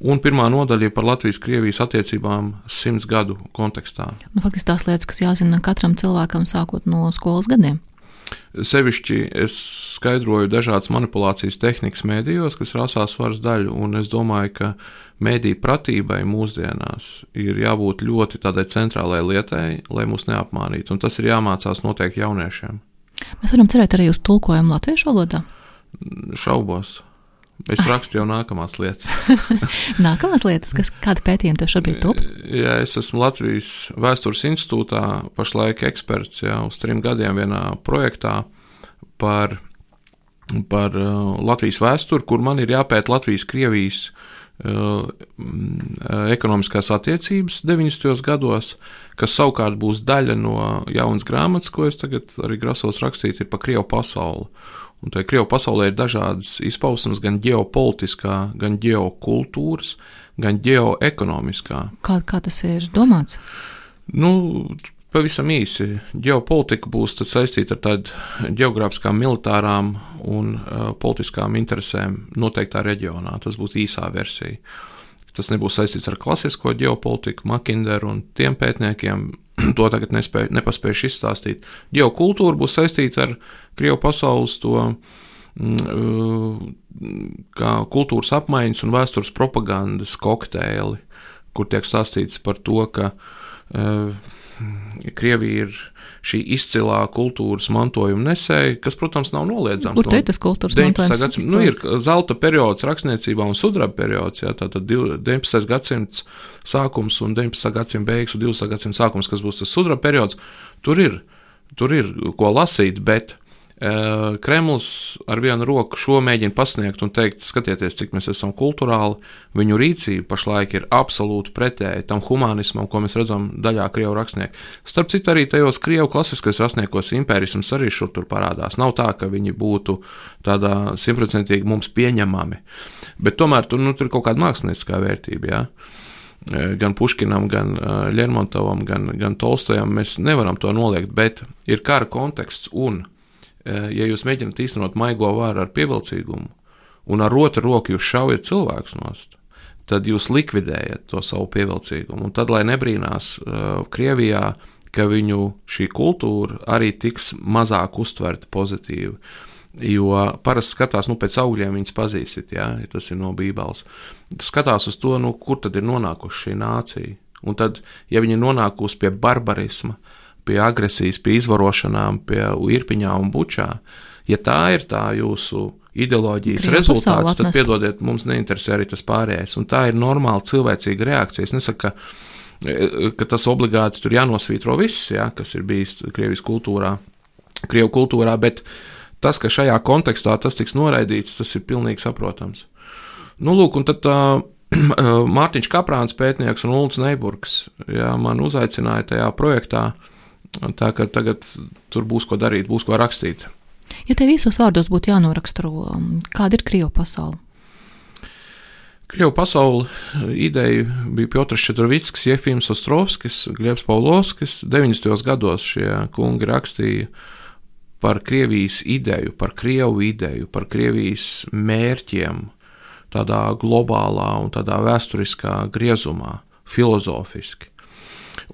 Un pirmā nodaļa ir par Latvijas-Krievijas attiecībām simts gadu kontekstā. Nu, faktiski tās lietas, kas jāzina katram cilvēkam sākot no skolas gadiem. Sevišķi es skaidroju dažādas manipulācijas tehnikas mēdījos, kas ir asās varas daļa, un es domāju, ka mēdīju pratībai mūsdienās ir jābūt ļoti tādai centrālajai lietai, lai mūs neapmānītu, un tas ir jāmācās noteikti jauniešiem. Mēs varam cerēt arī uz tulkojumu latviešu valodā? Šaubos. Es rakstu jau nākamās lietas. nākamās lietas, kas kāda pētījuma tev šobrīd top? Jā, es esmu Latvijas vēstures institūtā pašlaik eksperts jau uz trim gadiem vienā projektā par, par uh, Latvijas vēsturi, kur man ir jāpēt Latvijas-Krievijas uh, ekonomiskās attiecības 90. gados, kas savukārt būs daļa no jaunas grāmatas, ko es tagad arī grasos rakstīt, ir par Krievu pasauli. Un tajā Krievijas pasaulē ir dažādas izpausmes, gan ģeopolitiskā, gan ģeokultūras, gan ģeoekonomiskā. Kā, kā tas ir domāts? Nu, pavisam īsi. Ģeopolitika būs saistīta ar tādām geogrāfiskām, militārām un uh, politiskām interesēm noteiktā reģionā. Tas būtu īsā versija. Tas nebūs saistīts ar klasisko ģeopolitiku, Makinderu un tiem pētniekiem, to tagad nespēju, nepaspējuši izstāstīt. Geokultūra būs saistīta ar Krievu pasaules to mm, kā kultūras apmaiņas un vēstures propagandas kokteili, kur tiek stāstīts par to, ka uh, Krievija ir šī izcilā kultūras mantojuma nesēja, kas, protams, nav noliedzams. Kur no tas kultūras mantojums? Gadsimts, nu, ir zelta periods rakstniecībā un sudraba periods, jā, tātad 19. gadsimts sākums un 19. gadsimta beigas un 20. gadsimta sākums, kas būs tas sudraba periods, tur ir, tur ir ko lasīt, bet Kremlis ar vienu roku šo mēģina pasniegt un teikt, skatieties, cik mēs esam kultūrāli. Viņu rīcība pašlaik ir absolūti pretēji tam humanismam, ko mēs redzam daļā krievu rakstnieku. Starp citu, arī tajos krievu klasiskajos rakstniekos impērisms arī šur tur parādās. Nav tā, ka viņi būtu tādā simtprocentīgi mums pieņemami, bet tomēr tur, nu, tur ir kaut kāda mākslinieckā vērtība. Ja? Eh, gan Puškinam, gan eh, Lermontovam, gan, gan Tolstojam mēs nevaram to noliegt, bet ir kara konteksts un ja jūs mēģināt īstenot maigo vāru ar pievilcīgumu, un ar otru roku jūs šaujat cilvēkus nost, tad jūs likvidējat to savu pievilcīgumu. Un tad, lai nebrīnās uh, Krievijā, ka viņu šī kultūra arī tiks mazāk uztverta pozitīvi. Jo parasti skatās, nu, pēc augļiem viņas pazīstat, ja, tas ir no Bībeles. Skatās uz to, nu, kur tad ir nonākusi šī nācija. Un tad, ja viņi ir nonākusi pie barbarisma, pie agresijas, pie izvarošanām, pie irpiņām un bučā, ja tā ir tā jūsu ideoloģijas Krievu rezultāts, tad piedodiet, mums neinteresē arī tas pārējais. Un tā ir normāla cilvēcīga reakcija. Es nesaku, ka, e, ka tas obligāti tur jānosvītro viss, ja, kas ir bijis Krievijas kultūrā, Krievu kultūrā, bet tas, ka šajā kontekstā tas tiks noraidīts, tas ir pilnīgi saprotams. Nu, lūk, un tad uh, Mārtiņš Kaprāns, pētnieks un Ulrichs Neiburgs, jā, man uzaicināja tajā projektā, tā ka tagad tur būs ko darīt, būs ko rakstīt. Ja tev īsos vārdos būtu jānoraksturo, um, kāda ir Krievija pasaule? Krievu pasauli ideja bija Piotrs Četrovickis, Jefims Ostrovskis, Glebs Pavlovskis. 90. gados šie kungi rakstīja par Krievijas ideju, par Krievu ideju, par Krievijas mērķiem tādā globālā un tādā vēsturiskā griezumā, filozofiski.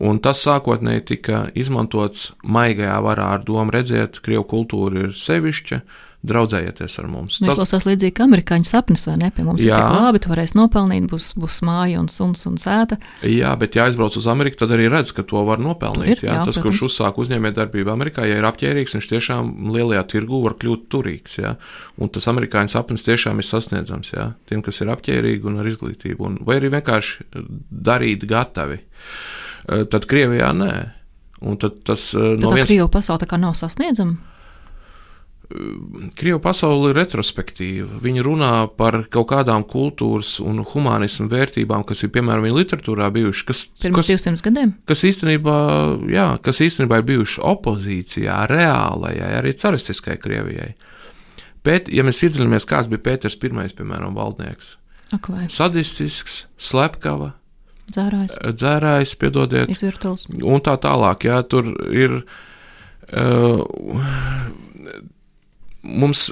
Un tas sākotnēji tika izmantots maigajā varā ar domu redzēt, ka krievu kultūra ir sevišķa, draudzējieties ar mums. Tas klausās līdzīgi kā amerikāņu sapnis, vai ne? Pie mums jā. ir tik labi, tu varēsi nopelnīt, būs, būs māja un suns un sēta. Jā, bet ja aizbrauc uz Ameriku, tad arī redz, ka to var nopelnīt. Ir, jā, jā, tas, protams. kurš uzsāk uzņēmējdarbību Amerikā, ja ir apģērbīgs, viņš tiešām lielajā tirgū var kļūt turīgs. Jā. Un tas amerikāņu sapnis tiešām ir sasniedzams jā. tiem, kas ir apģērbīgi un ar izglītību, un, vai arī vienkārši darīt gatavi. Eh, tad Krievijā nē. Un tad tas eh, tad no vienas puses. Krievija pasaule tā kā nav sasniedzama. Eh, Krievija pasaule ir retrospektīva. Viņi runā par kaut kādām kultūras un humanismu vērtībām, kas ir piemēram viņa literatūrā bijušas. Kas, Pirms kas, 200 gadiem? Kas īstenībā, jā, kas īstenībā ir bijuši opozīcijā reālajai, arī caristiskai Krievijai. Bet, ja mēs iedziļināmies, kāds bija Pēters I, piemēram, valdnieks, Ak, vai. sadistisks, slepkava, Dzērājs. Dzērājs, piedodiet. Izvirtuls. Un tā tālāk, jā, tur ir. Uh, mums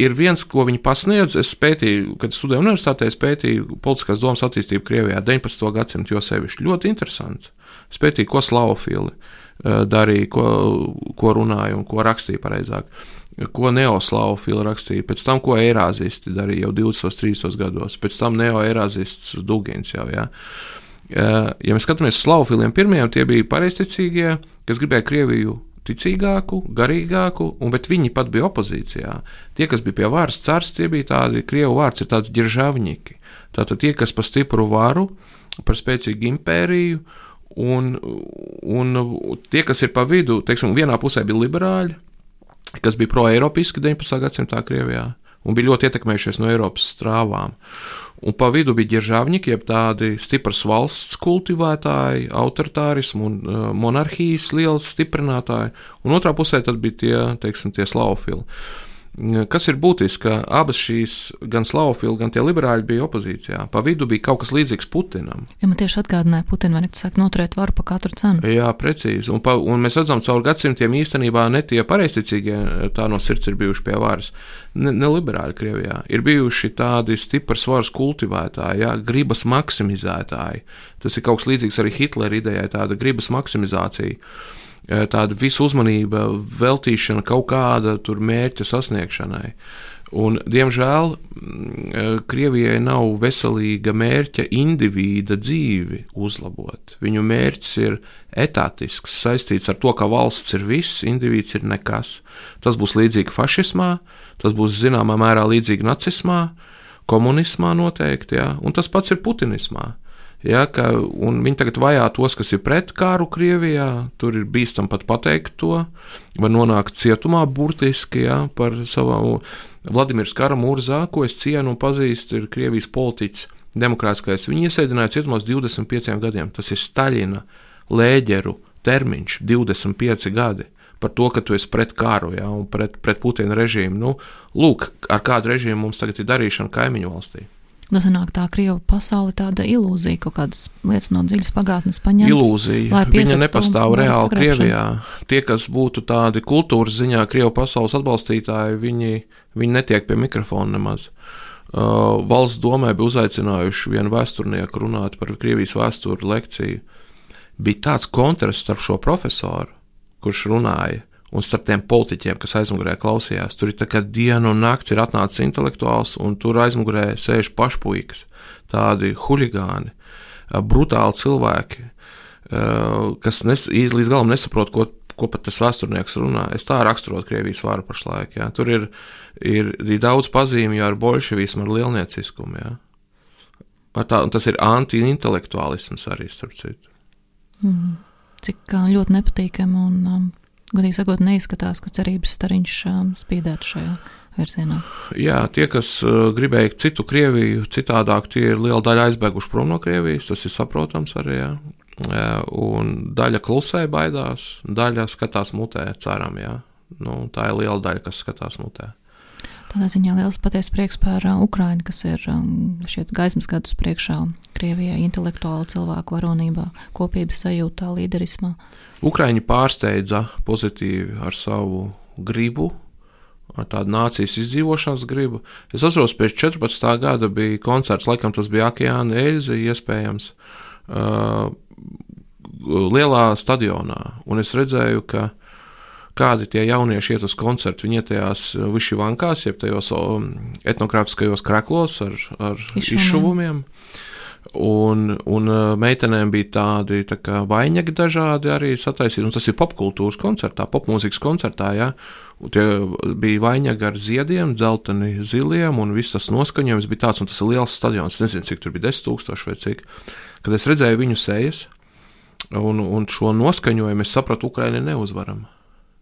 ir viens, ko viņi pasniedz. Es pētīju, kad studēju universitātē, es pētīju politiskās domas attīstību Krievijā 19. gadsimtu, jo sevišķi ļoti interesants. Es pētīju, ko slavofili darīja, ko, ko runāja un ko rakstīja pareizāk. Ko neoslavofili rakstīja, pēc tam, ko eirāzisti darīja jau 20. un 30. gados, pēc tam neoeirāzists Dugins jau. Ja. Uh, ja mēs skatāmies uz slavofiliem, pirmajiem tie bija pareizticīgie, kas gribēja Krieviju ticīgāku, garīgāku, un, viņi pat bija opozīcijā. Tie, kas bija pie varas cars, tie bija tādi, krievu vārds ir tāds ģiržavņiki. Tātad tie, kas par stipru varu, par spēcīgu impēriju, un, un tie, kas ir pa vidu, teiksim, vienā pusē bija liberāļi, kas bija pro-eiropiski 19. gadsimtā Krievijā, un bija ļoti ietekmējušies no Eiropas strāvām. Un pa vidu bija ģeržāvņiki, jeb tādi stipras valsts kultivētāji, autoritārismu un uh, monarhijas liels stiprinātāji, un otrā pusē tad bija tie, teiksim, tie slavofili. Kas ir būtiski, ka abas šīs, gan slavofili, gan tie liberāļi bija opozīcijā. Pa vidu bija kaut kas līdzīgs Putinam. Ja man tieši atgādināja Putinu, vai ne, tu saki, noturēt varu pa katru cenu. Jā, precīzi. Un, pa, un mēs redzam, caur gadsimtiem īstenībā ne tie pareizticīgie tā no sirds ir bijuši pie varas, ne, ne liberāļi Krievijā. Ir bijuši tādi stipri svaras kultivētāji, jā, gribas maksimizētāji. Tas ir kaut kas līdzīgs arī Hitlera idejai, tāda gribas maksimizācija tāda visu uzmanība veltīšana kaut kāda mērķa sasniegšanai. Un, diemžēl mm, Krievijai nav veselīga mērķa indivīda dzīvi uzlabot. Viņu mērķis ir etātisks, saistīts ar to, ka valsts ir viss, indivīds ir nekas. Tas būs līdzīgi fašismā, tas būs zināmā mērā līdzīgi nacismā, komunismā noteikti, jā, un tas pats ir putinismā. Ja, ka, viņi tagad vajā tos, kas ir pret kāru Krievijā. Tur ir bīstami pat pateikt to. Var nonākt cietumā burtiski ja, par savu Vladimirs Karamūrzā, ko es cienu un pazīstu, ir Krievijas politiķis, demokrātiskais. Viņu iesēdināja cietumos 25 gadiem. Tas ir Staļina lēģeru termiņš - 25 gadi par to, ka tu esi pret kāru ja, un pret, pret Putina režīmu. Nu, lūk, ar kādu režīmu mums tagad ir darīšana kaimiņu valstī. Tas nu, nāk tā Krievu pasaule, tāda ilūzija, kaut kādas lietas no dziļas pagātnes paņemtas. Ilūzija. Viņa nepastāv reāli Krievijā. Tie, kas būtu tādi kultūras ziņā Krievu pasaules atbalstītāji, viņi, viņi netiek pie mikrofona nemaz. uh, valsts domē bija uzaicinājuši vienu vēsturnieku runāt par Krievijas vēsturi lekciju. Bija tāds kontrasts starp šo profesoru, kurš runāja, un starp tiem politiķiem, kas aizmugurē klausījās. Tur ir tā kā diena un naktis ir atnācis intelektuāls, un tur aizmugurē sēž pašpuikas, tādi huligāni, brutāli cilvēki, kas nes, līdz galam nesaprot, ko, ko pat tas vēsturnieks runā. Es tā raksturotu Krievijas varu pašlaik. Jā. Tur ir, ir, ir daudz pazīmju ar bolševismu, ar lielnieciskumu. Jā. Ar tā, tas ir anti-intelektuālisms arī, starp citu. Mm. Cik ļoti nepatīkami un, um, godīgi sakot, neizskatās, ka cerības stariņš um, spīdētu šajā virzienā. Jā, tie, kas uh, gribēja citu Krieviju, citādāk, tie ir liela daļa aizbēguši prom no Krievijas, tas ir saprotams arī. Jā. Un daļa klusē baidās, daļa skatās mutē, ceram, jā. Nu, tā ir liela daļa, kas skatās mutē. Tādā ziņā liels patiesa prieks par uh, Ukrainu, kas ir um, šeit gaismas gadus priekšā Krievijai intelektuāla cilvēku varonībā, kopības sajūtā, līderismā. Ukraiņi pārsteidza pozitīvi ar savu gribu, ar tādu nācijas izdzīvošanas gribu. Es atceros, pēc 14. gada bija koncerts, laikam tas bija Okeāna Elze, iespējams. Uh, lielā stadionā, un es redzēju, ka kādi tie jaunieši iet uz koncertu. Viņi iet tajās višivankās, jeb tajos etnogrāfiskajos kreklos ar, ar izšuvumiem. Un, un meitenēm bija tādi tā kā vainagi dažādi arī sataisīti. Un tas ir popkultūras koncertā, popmūzikas koncertā. Ja? Un tie bija vainagi ar ziediem, dzelteni ziliem, un viss tas noskaņojums bija tāds, un tas ir liels stadions. Es nezinu, cik tur bija 10 tūkstoši vai cik. Kad es redzēju viņu sejas, un, un šo noskaņojumu, es sapratu, Ukraiņa neuzvarama.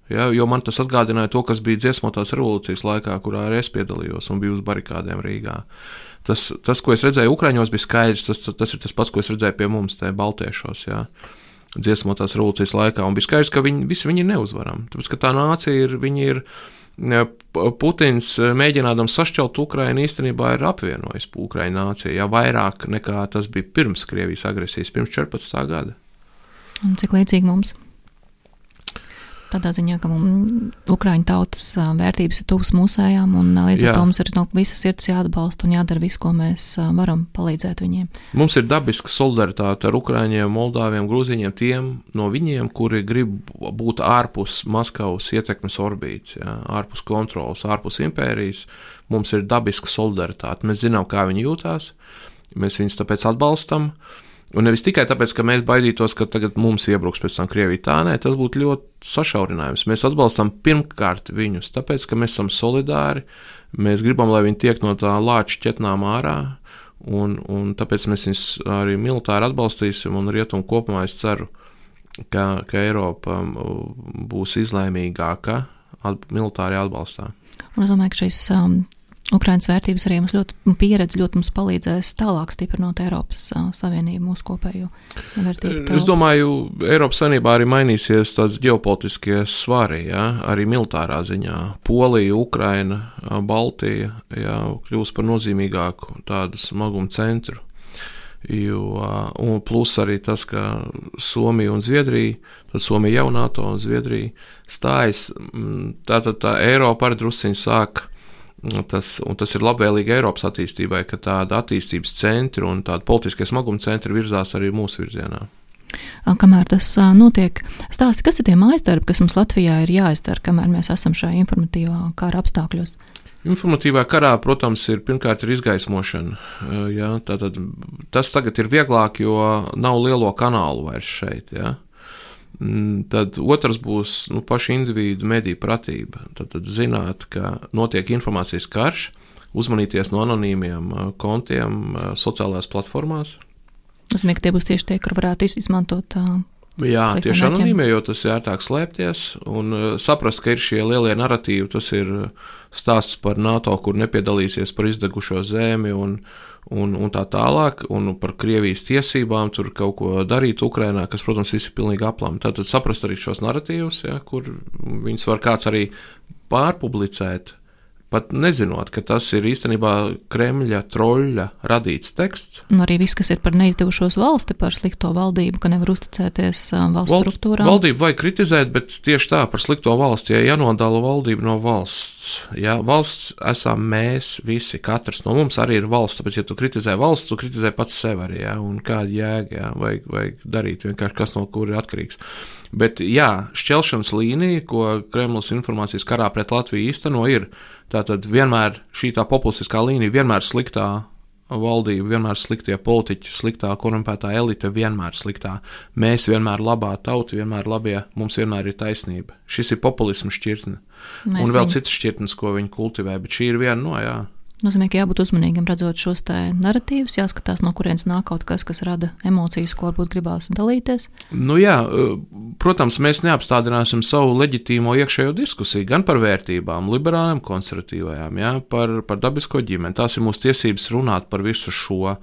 Ja, jo man tas atgādināja to, kas bija dziesmotās revolūcijas laikā, kurā arī es piedalījos un biju uz barikādēm Rīgā. Tas, tas ko es redzēju Ukraiņos, bija skaidrs. Tas, tas ir tas pats, ko es redzēju pie mums, te Baltiešos. Ja. Dziesmotās revolūcijas laikā, un bija skaidrs, ka viņi visi viņi ir neuzvarami. Tāpēc, ka tā nācija ir, viņi ir, Putins mēģinādams sašķelt Ukrainu īstenībā ir apvienojis Ukraiņu nāciju, ja vairāk nekā tas bija pirms Krievijas agresijas, pirms 14. gada. Un cik līdzīgi mums? Tādā ziņā, ka Ukrāņu tautas vērtības ir tuvas mūsējām, un līdz ar to mums ir no visas sirds jāatbalsta un jādara viss, ko mēs varam palīdzēt viņiem. Mums ir dabiska solidaritāte ar Ukrāņiem, Moldāviem, Grūziņiem, tiem no viņiem, kuri grib būt ārpus Maskavas ietekmes orbītas, jā, ārpus kontrolas, ārpus impērijas. Mums ir dabiska solidaritāte. Mēs zinām, kā viņi jūtās, mēs viņus tāpēc atbalstam. Uh, Un nevis tikai tāpēc, ka mēs baidītos, ka tagad mums iebruks pēc tam Krievija. Tā nē, tas būtu ļoti sašaurinājums. Mēs atbalstam pirmkārt viņus, tāpēc, ka mēs esam solidāri, mēs gribam, lai viņi tiek no tā lāča ķetnām ārā, un, un tāpēc mēs viņus arī militāri atbalstīsim, un rietumu kopumā es ceru, ka, ka Eiropa um, būs izlēmīgāka at, militāri atbalstā. Un es domāju, ka šīs um, Ukraiņas vērtības arī mums ļoti pieredze ļoti mums palīdzēs tālāk stiprinot Eiropas Savienību, mūsu kopējo vērtību. Tālāk. Es domāju, Eiropas Savienībā arī mainīsies tāds ģeopolitiskie svari, ja? arī militārā ziņā. Polija, Ukraina, Baltija ja? kļūs par nozīmīgāku tādu smagumu centru. Jo, un plus arī tas, ka Somija un Zviedrija, tad Somija jau NATO un Zviedrija stājas, tātad tā Eiropa arī drusciņi sāk Tas, tas ir labvēlīgi Eiropas attīstībai, ka tāda attīstības centra un tāda politiskie smaguma centri virzās arī mūsu virzienā. Kamēr tas notiek, stāsti, kas ir tie mājas darbi, kas mums Latvijā ir jāizdara, kamēr mēs esam šajā informatīvā kara apstākļos? Informatīvā karā, protams, ir pirmkārt ir izgaismošana. Ja, tātad, tas tagad ir vieglāk, jo nav lielo kanālu vairs šeit. Ja. Mm, tad otrs būs nu, paša individu mediju pratība. Tad, tad zināt, ka notiek informācijas karš, uzmanīties no anonīmiem uh, kontiem uh, sociālajās platformās. Tas nozīmē, ka tie būs tieši tie, kur varētu izmantot. Uh, Jā, tieši anonīmie, jo tas ir ērtāk slēpties un saprast, ka ir šie lielie narratīvi. Tas ir stāsts par NATO, kur nepiedalīsies par izdegušo zemi un, un, un tā tālāk, un par Krievijas tiesībām tur kaut ko darīt Ukrainā, kas, protams, visi ir pilnīgi aplami. Tātad saprast arī šos narratīvus, ja, kur viņus var kāds arī pārpublicēt, pat nezinot, ka tas ir īstenībā Kremļa troļļa radīts teksts. Un arī viss, kas ir par neizdevušos valsti, par slikto valdību, ka nevar uzticēties valsts Val, struktūrām. Valdību vajag kritizēt, bet tieši tā par slikto valsti, ja jānodala valdību no valsts. Ja? Valsts esam mēs visi, katrs no mums arī ir valsts. Tāpēc, ja tu kritizē valsts, tu kritizē pats sevi arī. Ja? Un kāda jēga, ja? vajag, vajag darīt vienkārši kas no kura ir atkarīgs. Bet, jā, šķelšanas līnija, ko Kremlis informācijas karā pret Latviju īsteno, ir tātad vienmēr šī tā populistiskā līnija, vienmēr sliktā valdība, vienmēr sliktie politiķi, sliktā korumpētā elite, vienmēr sliktā. Mēs vienmēr labā tauta, vienmēr labie, mums vienmēr ir taisnība. Šis ir populisms šķirtne. Mēs un vēl viņu... citas šķirtnes, ko viņi kultivē, bet šī ir viena no, jā. Nozīmē, ka jābūt uzmanīgam redzot šos narratīvus, jāskatās, no kurienes nāk kaut kas, kas rada emocijas, ko varbūt gribās dalīties. Nu jā, protams, mēs neapstādināsim savu leģitīmo iekšējo diskusiju gan par vērtībām, liberālām, konservatīvajām, jā, par, par dabisko ģimeni. Tās ir mūsu tiesības runāt par visu šo,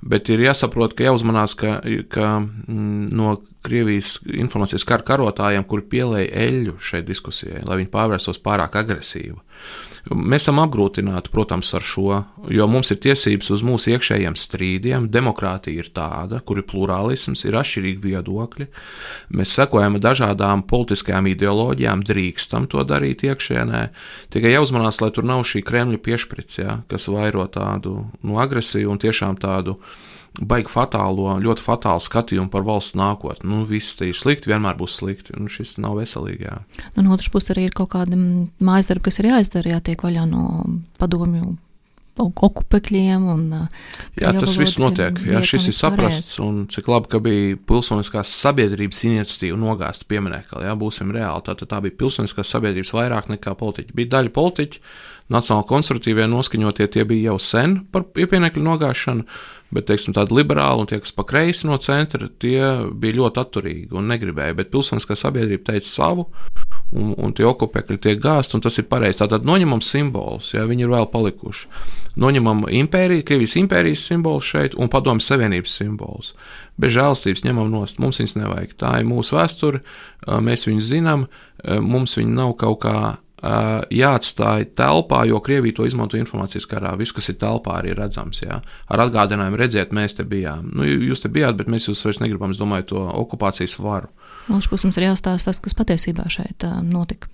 bet ir jāsaprot, ka jāuzmanās, ka, ka mm, no Krievijas informācijas kara karotājiem, kuri pielēja eļļu šai diskusijai, lai viņi pārvērstos pārāk agresīvi. Mēs esam apgrūtināti, protams, ar šo, jo mums ir tiesības uz mūsu iekšējiem strīdiem. Demokrātija ir tāda, kur ir plurālisms, ir atšķirīgi viedokļi. Mēs sekojam dažādām politiskajām ideoloģijām, drīkstam to darīt iekšēnē. Tikai jāuzmanās, lai tur nav šī Kremļa piešpricē, kas vairo tādu nu, agresiju un tiešām tādu baigi fatālo, ļoti fatālu skatījumu par valsts nākotni. Nu, viss ir slikti, vienmēr būs slikti. Nu, šis nav veselīgi. Jā. Nu, no otras puses, arī ir kaut kāda mājas darba, kas ir jāizdara, jātiek vaļā no padomju. Okupekļiem un jā, tas viss notiek. Jā, šis ir saprasts. Un cik labi, ka bija pilsoniskās sabiedrības iniciatīva nogāzt pieminekli. Jā, būsim reāli. Tā, tā bija pilsoniskās sabiedrības vairāk nekā politiķi. Bija daļa politiķi, nacionāli konservatīvie noskaņotie, tie bija jau sen par pieminiektu nogāšanu Bet, teiksim, tādi liberāli un tie, kas pa kreisi no centra, tie bija ļoti atturīgi un negribēja. Bet pilsoniskā sabiedrība teica savu, un, un tie okupēkļi tiek gāzti, un tas ir pareizi. Tātad noņemam simbolus, ja viņi ir vēl palikuši. Noņemam impēriju, Krievijas impērijas simbolus šeit un Padomju Savienības simbolus. Bez žēlstības ņemam nost. Mums viņus nevajag. Tā ir mūsu vēsture, mēs viņus zinām, mums viņi nav kaut kā jāatstāj telpā, jo Krievija to izmanto informācijas karā. Viss, kas ir telpā, arī ir redzams. Jā. Ar atgādinājumu redziet, mēs te bijām. Nu, jūs te bijāt, bet mēs jūs vairs negribam, es domāju, to okupācijas varu. Mums, ir jāstāsta tas, kas patiesībā šeit uh, notika.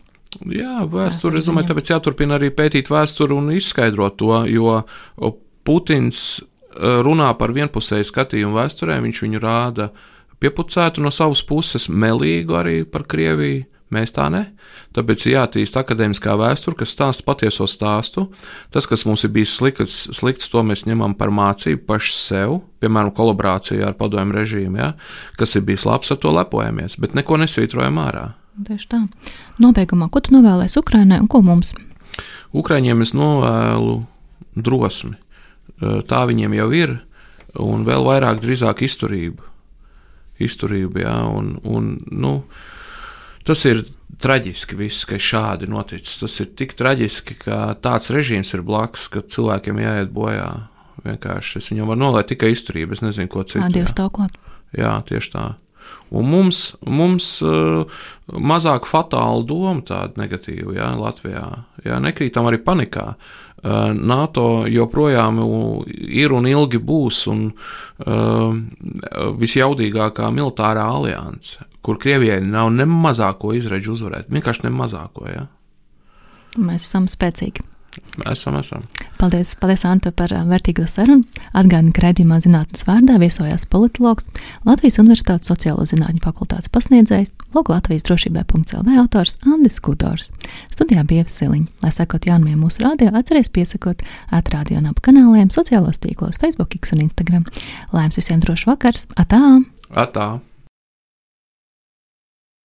Jā, vēsture, es domāju, tāpēc jāturpina arī pētīt vēsturi un izskaidrot to, jo Putins runā par vienpusēju skatījumu vēsturē, viņš viņu rāda piepucētu no savas puses, melīgu arī par Krieviju Mēs tā ne. Tāpēc ir jātīst akadēmiskā vēsture, kas stāsta patieso stāstu. Tas, kas mums ir bijis slikts, slikts to mēs ņemam par mācību paši sev, piemēram, kolaborācijā ar padomju režīmu, ja? kas ir bijis labs, ar to lepojamies, bet neko nesvītrojam ārā. Tieši tā. Nobeigumā, ko tu novēlēsi Ukraiņai un ko mums? Ukraiņiem es novēlu drosmi. Tā viņiem jau ir, un vēl vairāk drīzāk izturību. Izturību, jā, un, un nu, Tas ir traģiski, viss, ka šādi noticis. Tas ir tik traģiski, ka tāds režīms ir blakus, ka cilvēkiem jāiet bojā. Vienkārši es viņam varu nolaist tikai izturību, es nezinu, ko citu. Dievs tev klāt. Jā, tieši tā. Un mums, mums uh, mazāk fatāla doma, tāda negatīva, jā, Latvijā. Jā, nekrītam arī panikā. Uh, NATO joprojām ir un ilgi būs un uh, visjaudīgākā militārā alianse kur Krievijai nav ne mazāko izredzu uzvarēt. Vienkārši ne mazāko. Ja? Mēs esam spēcīgi. Esam, esam. Paldies, paldies Anta, par vērtīgo sarunu. Atgādinu, ka raidījumā zinātnes vārdā viesojās politologs, Latvijas Universitātes sociālo zinātņu fakultātes pasniedzējs, Lūk Latvijas drošībai.lv autors Andis Kutors. Studijā bija Siliņa. Lai sekot jaunumiem mūsu rādio, atceries piesakot atrādio un ap kanāliem sociālos tīklos Facebook, X un Instagram. Lai jums visiem drošs vakars! Atā! Atā!